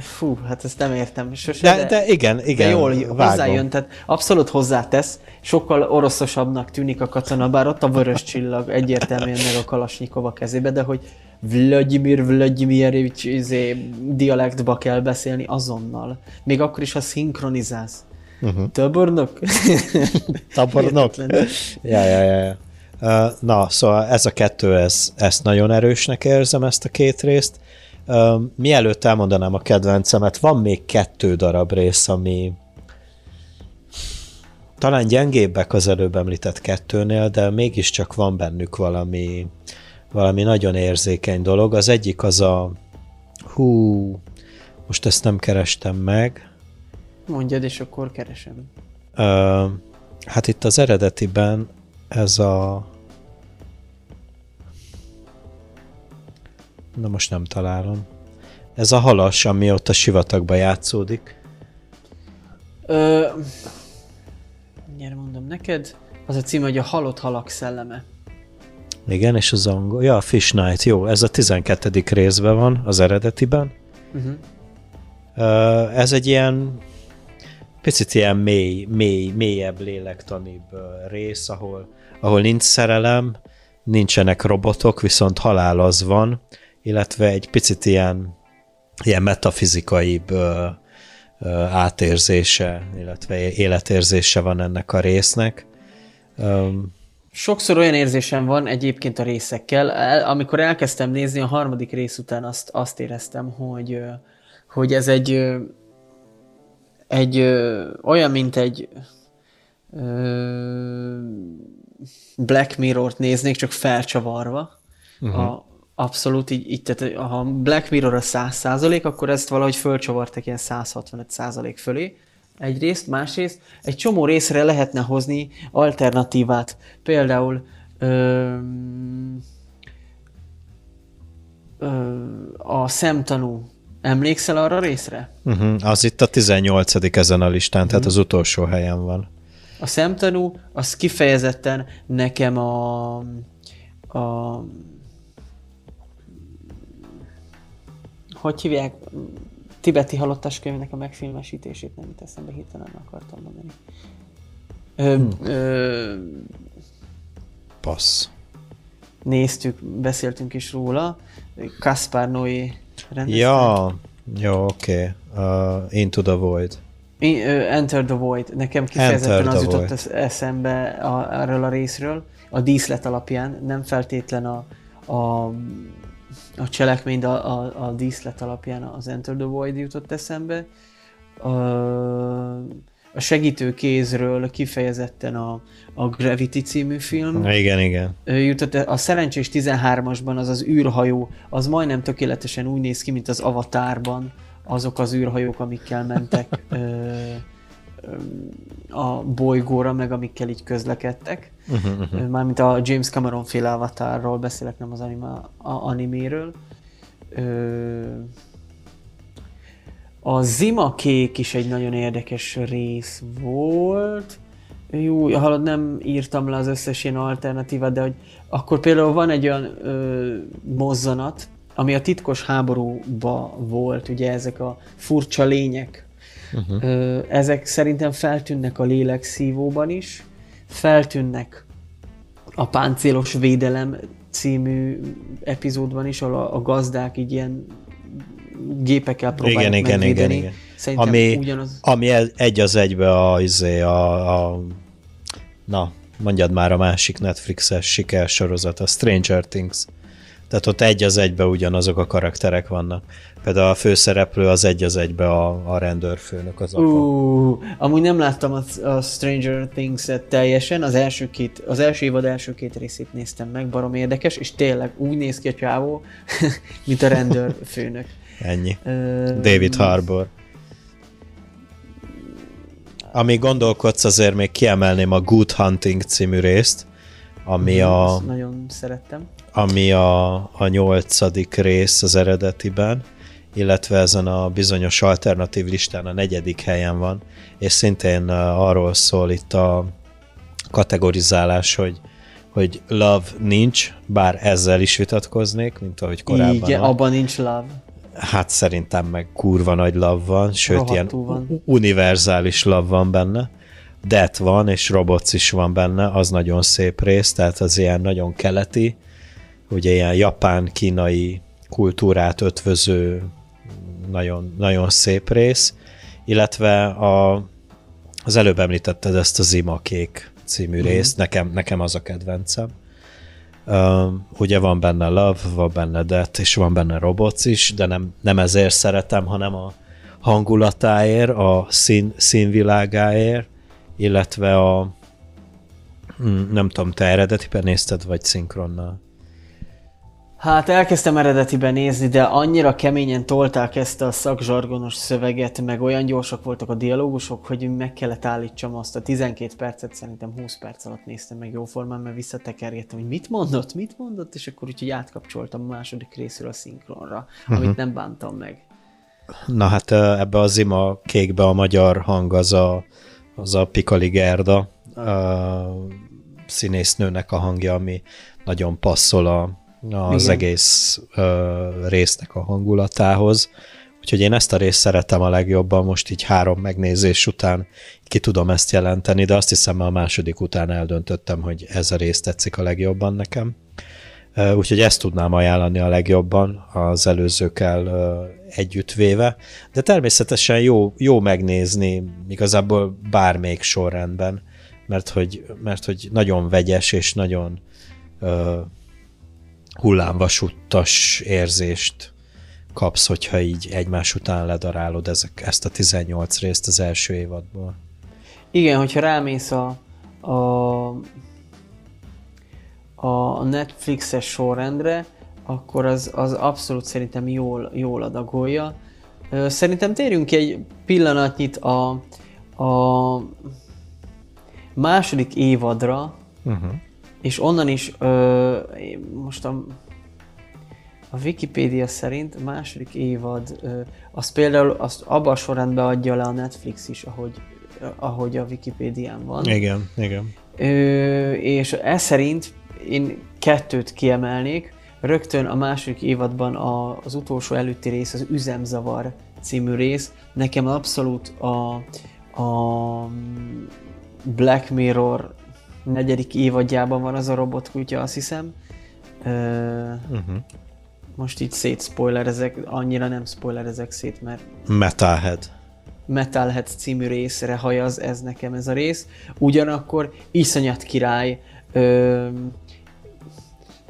Fú, hát ezt nem értem sose.
De, de, de igen, igen.
De jól vágom. hozzájön, tehát abszolút hozzátesz, sokkal oroszosabbnak tűnik a katona, bár ott a vörös csillag egyértelműen meg a Kalasnyikova kezébe, de hogy Vladimir Vladimirovics izé, dialektba kell beszélni azonnal. Még akkor is, ha szinkronizálsz. Uh-huh. Tabornok?
Tabornok? ja, ja, ja. Uh, na, szóval ez a kettő, ez, ezt nagyon erősnek érzem, ezt a két részt. Uh, mielőtt elmondanám a kedvencemet, van még kettő darab rész, ami talán gyengébbek az előbb említett kettőnél, de mégiscsak van bennük valami, valami nagyon érzékeny dolog. Az egyik az a hú, most ezt nem kerestem meg.
Mondjad, és akkor keresem.
Uh, hát itt az eredetiben ez a Na most nem találom. Ez a halas, ami ott a sivatagba játszódik.
Ö, Gyere mondom neked. Az a cím, hogy a halott halak szelleme.
Igen, és az angol. Ja, a Fish Night, jó, ez a 12. részben van, az eredetiben. Uh-huh. Uh, ez egy ilyen picit ilyen mély, mély, mélyebb, lélektanibb rész, ahol, ahol nincs szerelem, nincsenek robotok, viszont halál az van, illetve egy picit ilyen, ilyen metafizikaibb ö, ö, átérzése, illetve életérzése van ennek a résznek. Um,
Sokszor olyan érzésem van egyébként a részekkel, amikor elkezdtem nézni a harmadik rész után azt, azt éreztem, hogy, hogy ez egy, egy olyan, mint egy Black Mirror-t néznék, csak felcsavarva. Uh-huh. A, Abszolút, így, így tehát ha Black Mirror a 100% akkor ezt valahogy fölcsavartak ilyen 165 százalék fölé. Egyrészt, másrészt egy csomó részre lehetne hozni alternatívát. Például ö, ö, a szemtanú. Emlékszel arra részre?
Uh-huh. Az itt a 18. ezen a listán, uh-huh. tehát mhm. az utolsó helyen van.
A szemtanú, az kifejezetten nekem a, a hogy hívják, tibeti halottas könyvnek a megfilmesítését, nem itt eszembe hirtelen akartam mondani. Ö, hmm. ö,
Passz.
Néztük, beszéltünk is róla. Kaspar Noé
rendezte. Ja, jó, oké. Okay. Uh, Into the Void.
In, uh, Enter the Void. Nekem kifejezetten az jutott eszembe a, erről a részről. A díszlet alapján, nem feltétlen a, a a cselekmény a, a, a díszlet alapján az Enter the Void jutott eszembe. A, a segítő kézről kifejezetten a, a Gravity című film.
Igen, igen.
Jutott, a Szerencsés 13-asban az az űrhajó, az majdnem tökéletesen úgy néz ki, mint az Avatárban azok az űrhajók, amikkel mentek a bolygóra, meg amikkel így közlekedtek. Uh-huh, uh-huh. Mármint a James Cameron féle avatarról beszélek, nem az anima, a animéről. A Zima Kék is egy nagyon érdekes rész volt. Jó, hallod, nem írtam le az összes ilyen alternatívát, de hogy akkor például van egy olyan ö, mozzanat, ami a titkos háborúba volt, ugye ezek a furcsa lények. Uh-huh. Ezek szerintem feltűnnek a lélekszívóban is, feltűnnek a páncélos védelem című epizódban is, ahol a, gazdák így ilyen gépekkel próbálják igen, igen, igen, igen.
Szerintem ami, ugyanaz... ami egy az egybe a, izé, a, a na, mondjad már a másik Netflixes sikersorozat, a Stranger Things. Tehát ott egy az egybe ugyanazok a karakterek vannak. Például a főszereplő az egy az egybe a, a rendőrfőnök az apa.
Uh, amúgy nem láttam a, a Stranger Things-et teljesen, az első, két, az első évad első két részét néztem meg, barom érdekes, és tényleg úgy néz ki a csávó, mint a rendőrfőnök.
Ennyi. Uh, David Harbour. Ami gondolkodsz, azért még kiemelném a Good Hunting című részt, ami a...
Ezt nagyon szerettem.
Ami a, a nyolcadik rész az eredetiben, illetve ezen a bizonyos alternatív listán a negyedik helyen van, és szintén arról szól itt a kategorizálás, hogy, hogy love nincs, bár ezzel is vitatkoznék, mint ahogy korábban
Igen, van. abban nincs love.
Hát szerintem meg kurva nagy love van, sőt Rohadtul ilyen van. univerzális love van benne. Death van, és Robots is van benne, az nagyon szép rész, tehát az ilyen nagyon keleti, ugye ilyen japán-kínai kultúrát ötvöző nagyon, nagyon szép rész, illetve a, az előbb említetted ezt a Zima Kék című mm-hmm. részt, nekem, nekem az a kedvencem. Uh, ugye van benne Love, van benne Death, és van benne Robots is, de nem, nem ezért szeretem, hanem a hangulatáért, a szín, színvilágáért, illetve a hm, nem tudom, te eredetiben nézted, vagy szinkronnal?
Hát elkezdtem eredetiben nézni, de annyira keményen tolták ezt a szakzsargonos szöveget, meg olyan gyorsak voltak a dialógusok, hogy meg kellett állítsam azt a 12 percet, szerintem 20 perc alatt néztem meg jóformán, mert visszatekergettem, hogy mit mondott, mit mondott, és akkor úgyhogy átkapcsoltam a második részről a szinkronra, uh-huh. amit nem bántam meg.
Na hát ebbe az ima kékbe a magyar hang az a, az a Pikali Gerda a színésznőnek a hangja, ami nagyon passzol a, az Igen. egész ö, résznek a hangulatához. Úgyhogy én ezt a részt szeretem a legjobban, most így három megnézés után ki tudom ezt jelenteni, de azt hiszem a második után eldöntöttem, hogy ez a rész tetszik a legjobban nekem. Úgyhogy ezt tudnám ajánlani a legjobban az előzőkkel együttvéve, de természetesen jó, jó megnézni igazából bármelyik sorrendben, mert hogy, mert hogy nagyon vegyes és nagyon hullámvasúttas érzést kapsz, hogyha így egymás után ledarálod ezek, ezt a 18 részt az első évadból.
Igen, hogyha rámész a, a, a Netflixes sorrendre, akkor az, az abszolút szerintem jól, jól adagolja. Szerintem térjünk ki egy pillanatnyit a, a második évadra, uh-huh és onnan is ö, most a, a Wikipédia szerint a második évad, ö, az például azt abban a sorrendben adja le a Netflix is, ahogy, ahogy a Wikipédián van.
Igen, igen.
Ö, és ez szerint én kettőt kiemelnék. Rögtön a második évadban a, az utolsó előtti rész, az Üzemzavar című rész. Nekem abszolút a, a Black Mirror negyedik évadjában van az a robotkutya, azt hiszem. Uh, uh-huh. Most így szétspoilerezek, annyira nem spoilerezek szét, mert...
Metalhead.
Metalhead című részre hajaz ez nekem ez a rész. Ugyanakkor iszonyat király, ö,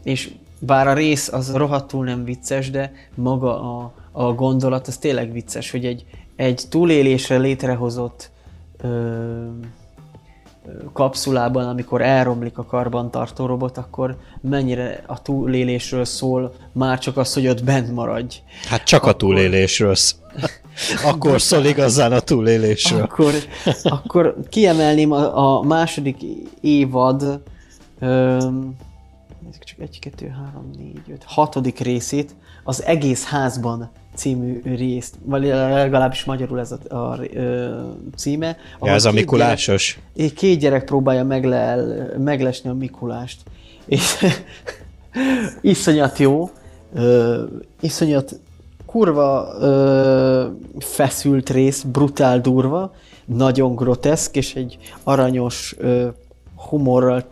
és bár a rész az rohadtul nem vicces, de maga a, a gondolat az tényleg vicces, hogy egy, egy túlélésre létrehozott ö, kapszulában, amikor elromlik a karbantartó robot, akkor mennyire a túlélésről szól, már csak az, hogy ott bent maradj.
Hát csak akkor... a túlélésről Akkor szól igazán a túlélésről.
Akkor, akkor kiemelném a, a második évad öm, csak egy, kettő, három, négy, öt, hatodik részét az egész házban című részt, vagy legalábbis magyarul ez a, a, a címe.
Ja, ez a Mikulásos?
Gyerek, két gyerek próbálja meglel, meglesni a Mikulást. És iszonyat jó, ö, iszonyat kurva ö, feszült rész, brutál durva, nagyon groteszk, és egy aranyos ö, humorral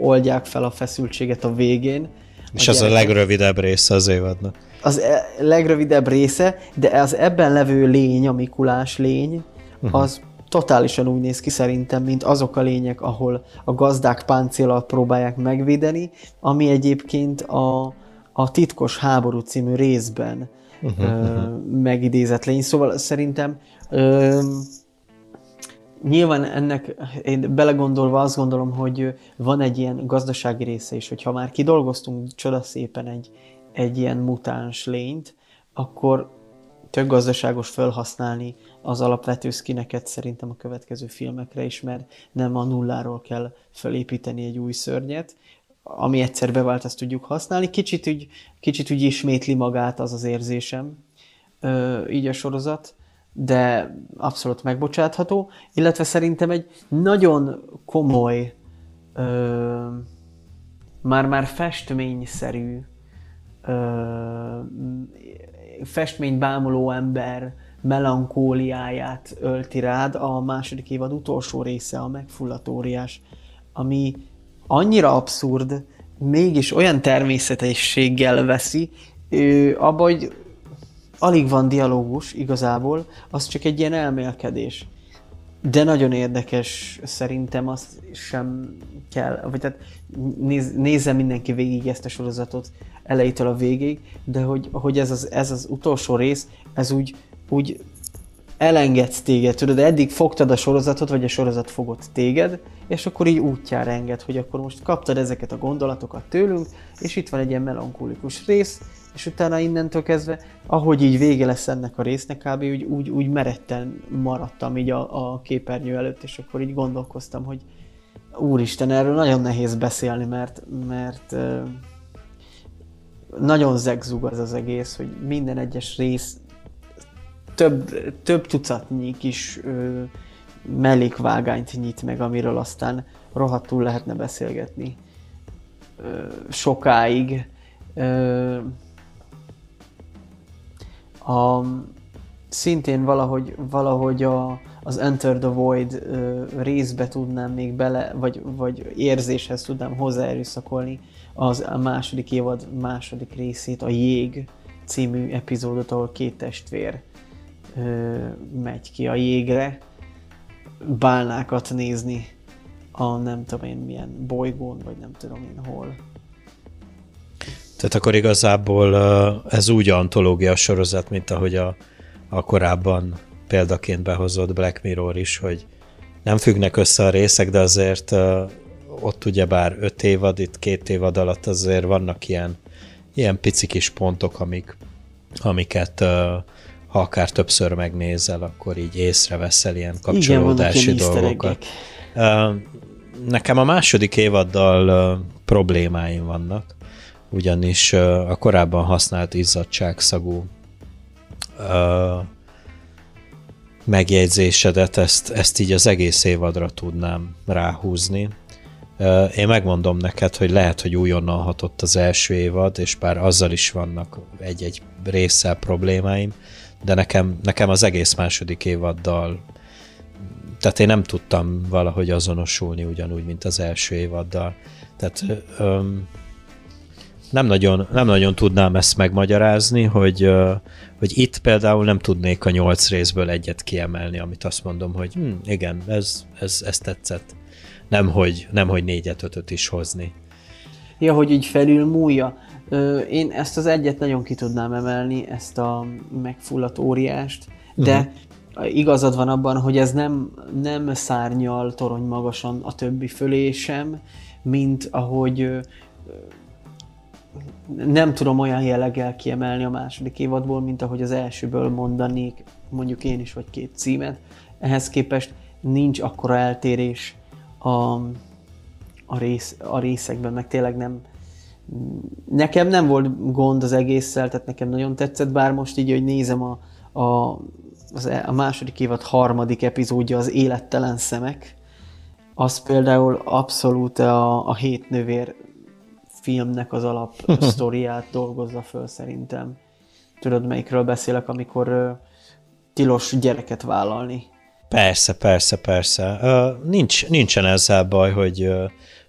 oldják fel a feszültséget a végén.
És az a legrövidebb része az évadnak
az e- legrövidebb része, de az ebben levő lény, a Mikulás lény, uh-huh. az totálisan úgy néz ki szerintem, mint azok a lények, ahol a gazdák páncéllal próbálják megvédeni, ami egyébként a, a Titkos háború című részben uh-huh, ö, uh-huh. megidézett lény. Szóval szerintem ö, nyilván ennek, én belegondolva azt gondolom, hogy van egy ilyen gazdasági része is, hogy ha már kidolgoztunk csodaszépen egy, egy ilyen mutáns lényt, akkor tök gazdaságos felhasználni az alapvető skineket szerintem a következő filmekre is, mert nem a nulláról kell felépíteni egy új szörnyet, ami egyszer bevált, azt tudjuk használni. Kicsit úgy, kicsit úgy ismétli magát az az érzésem, ö, így a sorozat, de abszolút megbocsátható, illetve szerintem egy nagyon komoly, már-már festményszerű, ö, festménybámuló ember melankóliáját ölti rád a második évad utolsó része, a megfullatóriás, ami annyira abszurd, mégis olyan természetességgel veszi, abba, hogy alig van dialógus igazából, az csak egy ilyen elmélkedés. De nagyon érdekes, szerintem azt sem kell, vagy tehát néz, nézze mindenki végig ezt a sorozatot elejétől a végig, de hogy, hogy ez, az, ez az utolsó rész, ez úgy, úgy elengedsz téged, tudod, eddig fogtad a sorozatot, vagy a sorozat fogott téged, és akkor így útjára enged, hogy akkor most kaptad ezeket a gondolatokat tőlünk, és itt van egy ilyen melankolikus rész, és utána innentől kezdve, ahogy így vége lesz ennek a résznek, kb. úgy, úgy, úgy meretten maradtam így a, a képernyő előtt, és akkor így gondolkoztam, hogy úristen, erről nagyon nehéz beszélni, mert, mert nagyon zegzug az az egész, hogy minden egyes rész több, több tucatnyi kis ö, mellékvágányt nyit meg, amiről aztán rohadtul lehetne beszélgetni ö, sokáig. Ö, a, szintén valahogy, valahogy a, az Enter the Void ö, részbe tudnám még bele, vagy, vagy érzéshez tudnám hozzáerőszakolni az a második évad második részét, a Jég című epizódot, ahol két testvér ö, megy ki a jégre, bálnákat nézni a nem tudom én milyen bolygón, vagy nem tudom én hol.
Tehát akkor igazából ez úgy antológia sorozat, mint ahogy a, a korábban példaként behozott Black Mirror is, hogy nem függnek össze a részek, de azért ott ugyebár öt évad, itt két évad alatt azért vannak ilyen, ilyen pici kis pontok, amik, amiket ha akár többször megnézel, akkor így észreveszel ilyen kapcsolódási Igen, dolgokat. Nekem a második évaddal problémáim vannak, ugyanis a korábban használt izzadságszagú megjegyzésedet, ezt, ezt így az egész évadra tudnám ráhúzni. Én megmondom neked, hogy lehet, hogy újonnan hatott az első évad, és bár azzal is vannak egy-egy résszel problémáim, de nekem, nekem az egész második évaddal tehát én nem tudtam valahogy azonosulni ugyanúgy, mint az első évaddal. Tehát öm, nem nagyon, nem nagyon tudnám ezt megmagyarázni, hogy, hogy itt például nem tudnék a nyolc részből egyet kiemelni, amit azt mondom, hogy hm, igen, ez, ez, ez tetszett. Nem hogy, nem, hogy négyet, ötöt is hozni.
Ja, hogy így felül múlja. Én ezt az egyet nagyon ki tudnám emelni, ezt a megfulladt óriást, de uh-huh. igazad van abban, hogy ez nem, nem szárnyal torony magasan a többi fölé sem, mint ahogy nem tudom olyan jelleggel kiemelni a második évadból, mint ahogy az elsőből mondanék mondjuk én is, vagy két címet. Ehhez képest nincs akkora eltérés a, a, rész, a részekben, meg tényleg nem, Nekem nem volt gond az egésszel, tehát nekem nagyon tetszett, bár most így, hogy nézem a, a, az, e, a második évad harmadik epizódja, az Élettelen Szemek, az például abszolút a, a hét nővér filmnek az alap sztoriát dolgozza föl szerintem. Tudod, melyikről beszélek, amikor uh, tilos gyereket vállalni.
Persze, persze, persze. Nincs, nincsen ezzel baj, hogy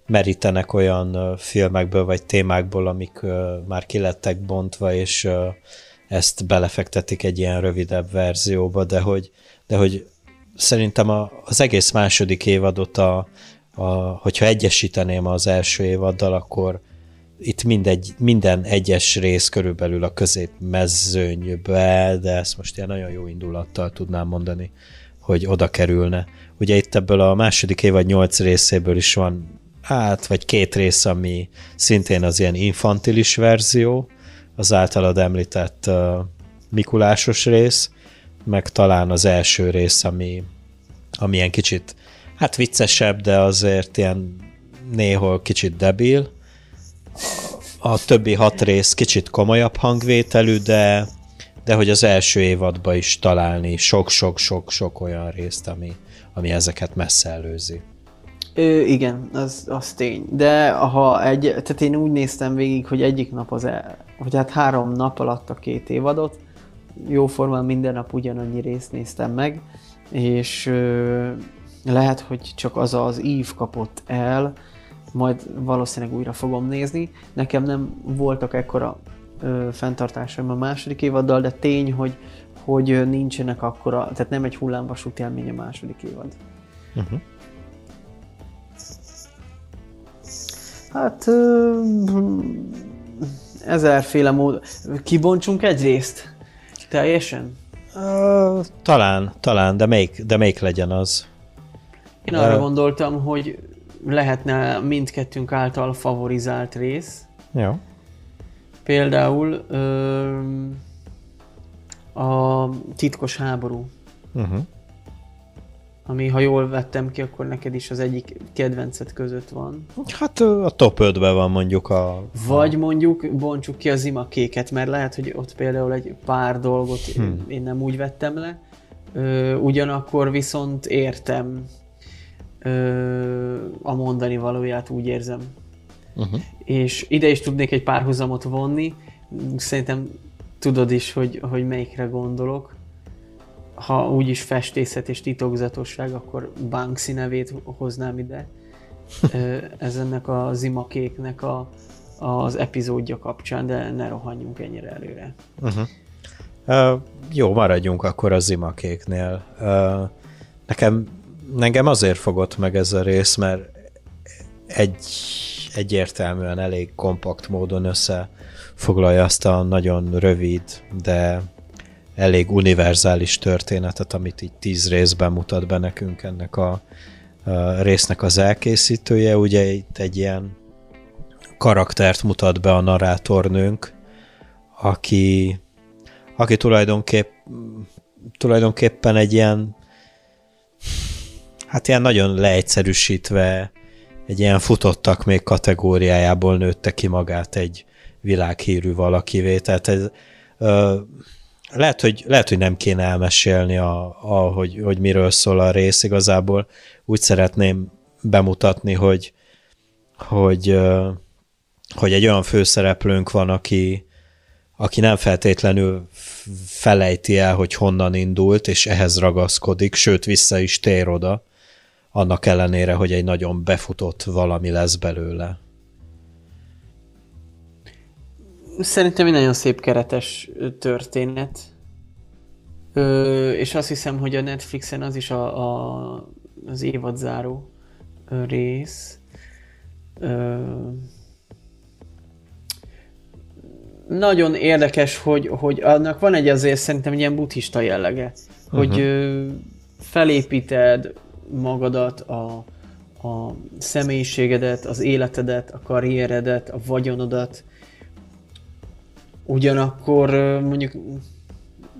merítenek olyan filmekből vagy témákból, amik már kilettek bontva, és ezt belefektetik egy ilyen rövidebb verzióba, de hogy, de hogy szerintem a, az egész második évadot, a, a, hogyha egyesíteném az első évaddal, akkor itt mindegy, minden egyes rész körülbelül a közép mezőnybe, de ezt most ilyen nagyon jó indulattal tudnám mondani, hogy oda kerülne. Ugye itt ebből a második évad nyolc részéből is van hát, vagy két rész, ami szintén az ilyen infantilis verzió, az általad említett uh, Mikulásos rész, meg talán az első rész, ami, ami ilyen kicsit, hát viccesebb, de azért ilyen néhol kicsit debil. A többi hat rész kicsit komolyabb hangvételű, de, de hogy az első évadban is találni sok-sok-sok-sok olyan részt, ami, ami ezeket messze előzi.
Ö, igen, az, az tény. De ha egy, tehát én úgy néztem végig, hogy egyik nap az, el, vagy hát három nap alatt a két évadot, jóformán minden nap ugyanannyi részt néztem meg, és ö, lehet, hogy csak az az ív kapott el, majd valószínűleg újra fogom nézni. Nekem nem voltak ekkora ö, fenntartásaim a második évaddal, de tény, hogy, hogy nincsenek akkora, tehát nem egy hullámvasút élmény a második évad. Uh-huh. Hát ö, ezerféle mód. Kibontsunk egy részt? Teljesen?
Uh, talán, talán, de melyik, de melyik legyen az?
Én arra uh, gondoltam, hogy lehetne mindkettőnk által favorizált rész.
Jó.
Például ö, a titkos háború. Uh-huh. Ami, ha jól vettem ki, akkor neked is az egyik kedvencet között van.
Hát a top 5-ben van mondjuk a...
Vagy mondjuk bontsuk ki az imakéket, mert lehet, hogy ott például egy pár dolgot hmm. én nem úgy vettem le. Ö, ugyanakkor viszont értem ö, a mondani valóját, úgy érzem. Uh-huh. És ide is tudnék egy párhuzamot vonni. Szerintem tudod is, hogy, hogy melyikre gondolok ha úgyis festészet és titokzatosság, akkor Banksy nevét hoznám ide. Ez ennek a zimakéknek a, az epizódja kapcsán, de ne rohanjunk ennyire előre. Uh-huh.
Uh, jó, maradjunk akkor a zimakéknél. Uh, nekem, nekem azért fogott meg ez a rész, mert egy, egyértelműen elég kompakt módon összefoglalja azt a nagyon rövid, de elég univerzális történetet, amit így tíz részben mutat be nekünk ennek a, a résznek az elkészítője. Ugye itt egy ilyen karaktert mutat be a narrátornőnk, aki, aki tulajdonképp, tulajdonképpen egy ilyen hát ilyen nagyon leegyszerűsítve egy ilyen futottak még kategóriájából nőtte ki magát egy világhírű valakivé. Tehát ez, ö, lehet, hogy, lehet, hogy nem kéne elmesélni, a, a, hogy, hogy miről szól a rész igazából. Úgy szeretném bemutatni, hogy, hogy, hogy egy olyan főszereplőnk van, aki, aki nem feltétlenül felejti el, hogy honnan indult, és ehhez ragaszkodik, sőt vissza is tér oda, annak ellenére, hogy egy nagyon befutott valami lesz belőle.
Szerintem egy nagyon szép keretes történet. Ö, és azt hiszem, hogy a Netflixen az is a, a, az évadzáró rész. Ö, nagyon érdekes, hogy, hogy annak van egy azért szerintem egy ilyen buddhista jellege, uh-huh. hogy ö, felépíted magadat, a, a személyiségedet, az életedet, a karrieredet, a vagyonodat, ugyanakkor mondjuk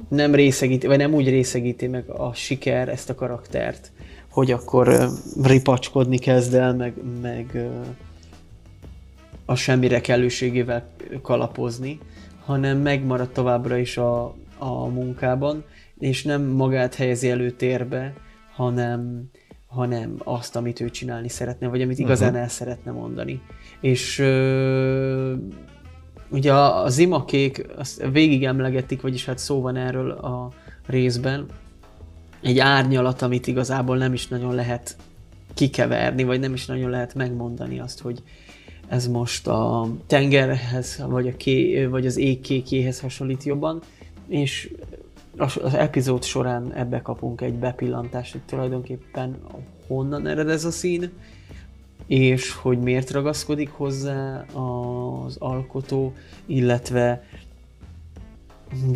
nem részegíti, vagy nem úgy részegíti meg a siker ezt a karaktert, hogy akkor ripacskodni kezd el, meg, meg a semmire kellőségével kalapozni, hanem megmarad továbbra is a, a munkában, és nem magát helyezi előtérbe, hanem, hanem azt, amit ő csinálni szeretne, vagy amit igazán uh-huh. el szeretne mondani. És ö, Ugye a, zimakék, azt végig emlegetik, vagyis hát szó van erről a részben, egy árnyalat, amit igazából nem is nagyon lehet kikeverni, vagy nem is nagyon lehet megmondani azt, hogy ez most a tengerhez, vagy, a ké, vagy az ég kékéhez hasonlít jobban, és az epizód során ebbe kapunk egy bepillantást, hogy tulajdonképpen honnan ered ez a szín, és hogy miért ragaszkodik hozzá az alkotó, illetve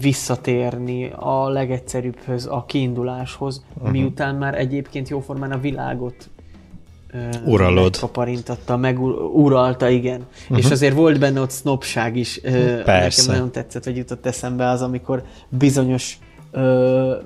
visszatérni a legegyszerűbbhöz, a kiinduláshoz, uh-huh. miután már egyébként jóformán a világot
Uralod.
Kaparintatta, meg uralta, igen. Uh-huh. És azért volt benne ott sznopság is.
Persze.
Nekem nagyon tetszett, hogy jutott eszembe az, amikor bizonyos ö,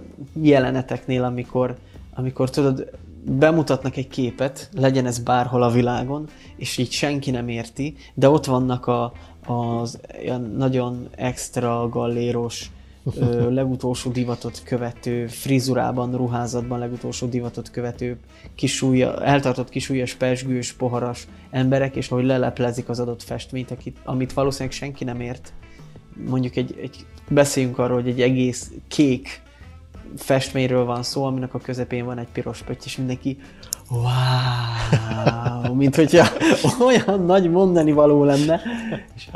jeleneteknél, amikor, amikor tudod, bemutatnak egy képet, legyen ez bárhol a világon, és így senki nem érti, de ott vannak a, az ilyen nagyon extra galléros, ö, legutolsó divatot követő, frizurában, ruházatban legutolsó divatot követő, kisúlya, eltartott kisúlyas, pesgős, poharas emberek, és ahogy leleplezik az adott festményt, akit, amit valószínűleg senki nem ért. Mondjuk egy, egy beszéljünk arról, hogy egy egész kék festményről van szó, aminek a közepén van egy piros pötty, és mindenki wow, mint hogyha olyan nagy mondani való lenne. És,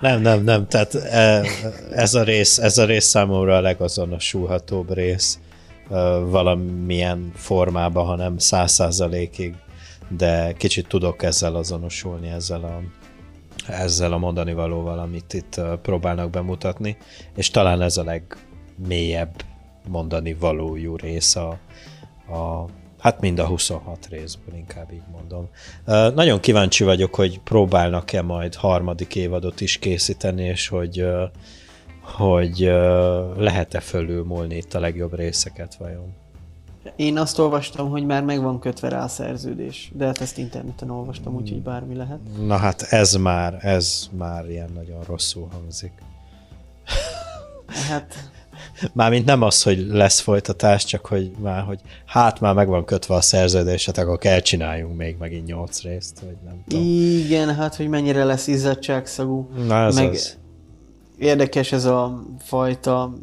Nem, nem, nem, tehát e, ez a rész, ez a rész számomra a legazonosulhatóbb rész valamilyen formában, hanem száz százalékig, de kicsit tudok ezzel azonosulni, ezzel a, ezzel a mondani valóval, amit itt próbálnak bemutatni, és talán ez a legmélyebb mondani valójú rész a, a Hát mind a 26 részből, inkább így mondom. Nagyon kíváncsi vagyok, hogy próbálnak-e majd harmadik évadot is készíteni, és hogy, hogy lehet-e fölülmúlni itt a legjobb részeket vajon.
Én azt olvastam, hogy már meg van kötve rá a szerződés, de hát ezt interneten olvastam, úgyhogy bármi lehet.
Na hát ez már, ez már ilyen nagyon rosszul hangzik.
Hát
Mármint nem az, hogy lesz folytatás, csak hogy már, hogy hát már meg van kötve a szerződéset, akkor kell csináljunk még megint nyolc részt, vagy nem tudom.
Igen, hát hogy mennyire lesz izzadságszagú.
Na ez meg az.
Érdekes ez a fajta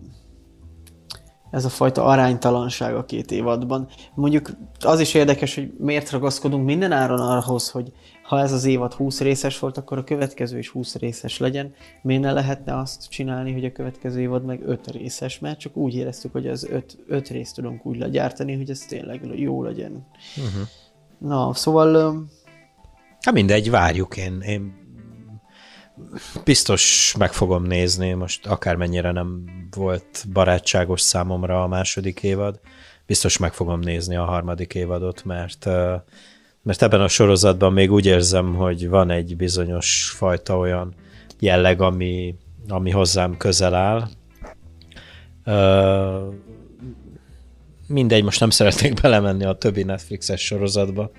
ez a fajta aránytalanság a két évadban. Mondjuk az is érdekes, hogy miért ragaszkodunk minden áron ahhoz, hogy ha ez az évad 20 részes volt, akkor a következő is 20 részes legyen. Miért ne lehetne azt csinálni, hogy a következő évad meg 5 részes, mert csak úgy éreztük, hogy az 5, 5 részt tudunk úgy legyártani, hogy ez tényleg jó legyen. Uh-huh. Na, szóval...
Hát mindegy, várjuk én. Én biztos meg fogom nézni, most akármennyire nem volt barátságos számomra a második évad, biztos meg fogom nézni a harmadik évadot, mert mert ebben a sorozatban még úgy érzem, hogy van egy bizonyos fajta olyan jelleg, ami, ami hozzám közel áll. Mindegy, most nem szeretnék belemenni a többi Netflixes sorozatba,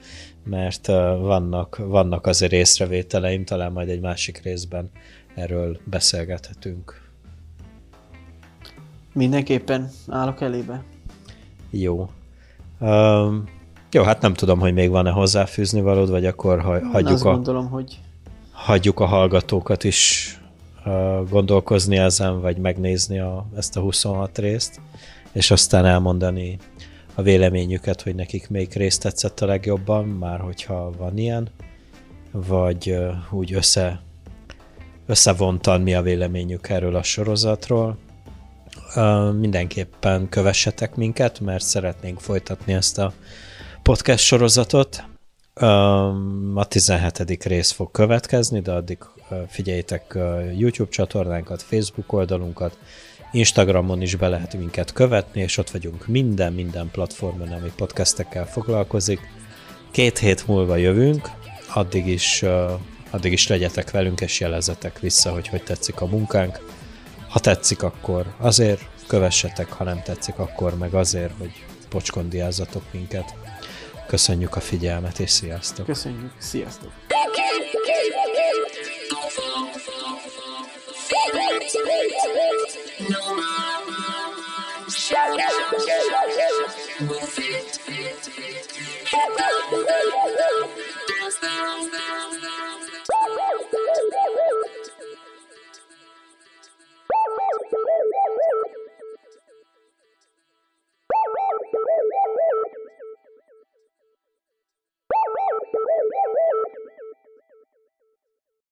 mert vannak, vannak azért észrevételeim, talán majd egy másik részben erről beszélgethetünk.
Mindenképpen állok elébe.
Jó. Um, jó, hát nem tudom, hogy még van-e hozzáfűzni valód, vagy akkor ha, hagyjuk, azt
a, gondolom, hogy...
hagyjuk a hallgatókat is uh, gondolkozni ezen, vagy megnézni a, ezt a 26 részt, és aztán elmondani a véleményüket, hogy nekik melyik részt tetszett a legjobban, már hogyha van ilyen, vagy úgy össze, összevontan mi a véleményük erről a sorozatról. Mindenképpen kövessetek minket, mert szeretnénk folytatni ezt a podcast sorozatot. A 17. rész fog következni, de addig figyeljétek YouTube csatornánkat, Facebook oldalunkat, Instagramon is be lehet minket követni, és ott vagyunk minden, minden platformon, ami podcastekkel foglalkozik. Két hét múlva jövünk, addig is, addig is legyetek velünk, és jelezetek vissza, hogy hogy tetszik a munkánk. Ha tetszik, akkor azért kövessetek, ha nem tetszik, akkor meg azért, hogy pocskondiázzatok minket. Köszönjük a figyelmet, és sziasztok!
Köszönjük, sziasztok! Dance, dance, dance, dance.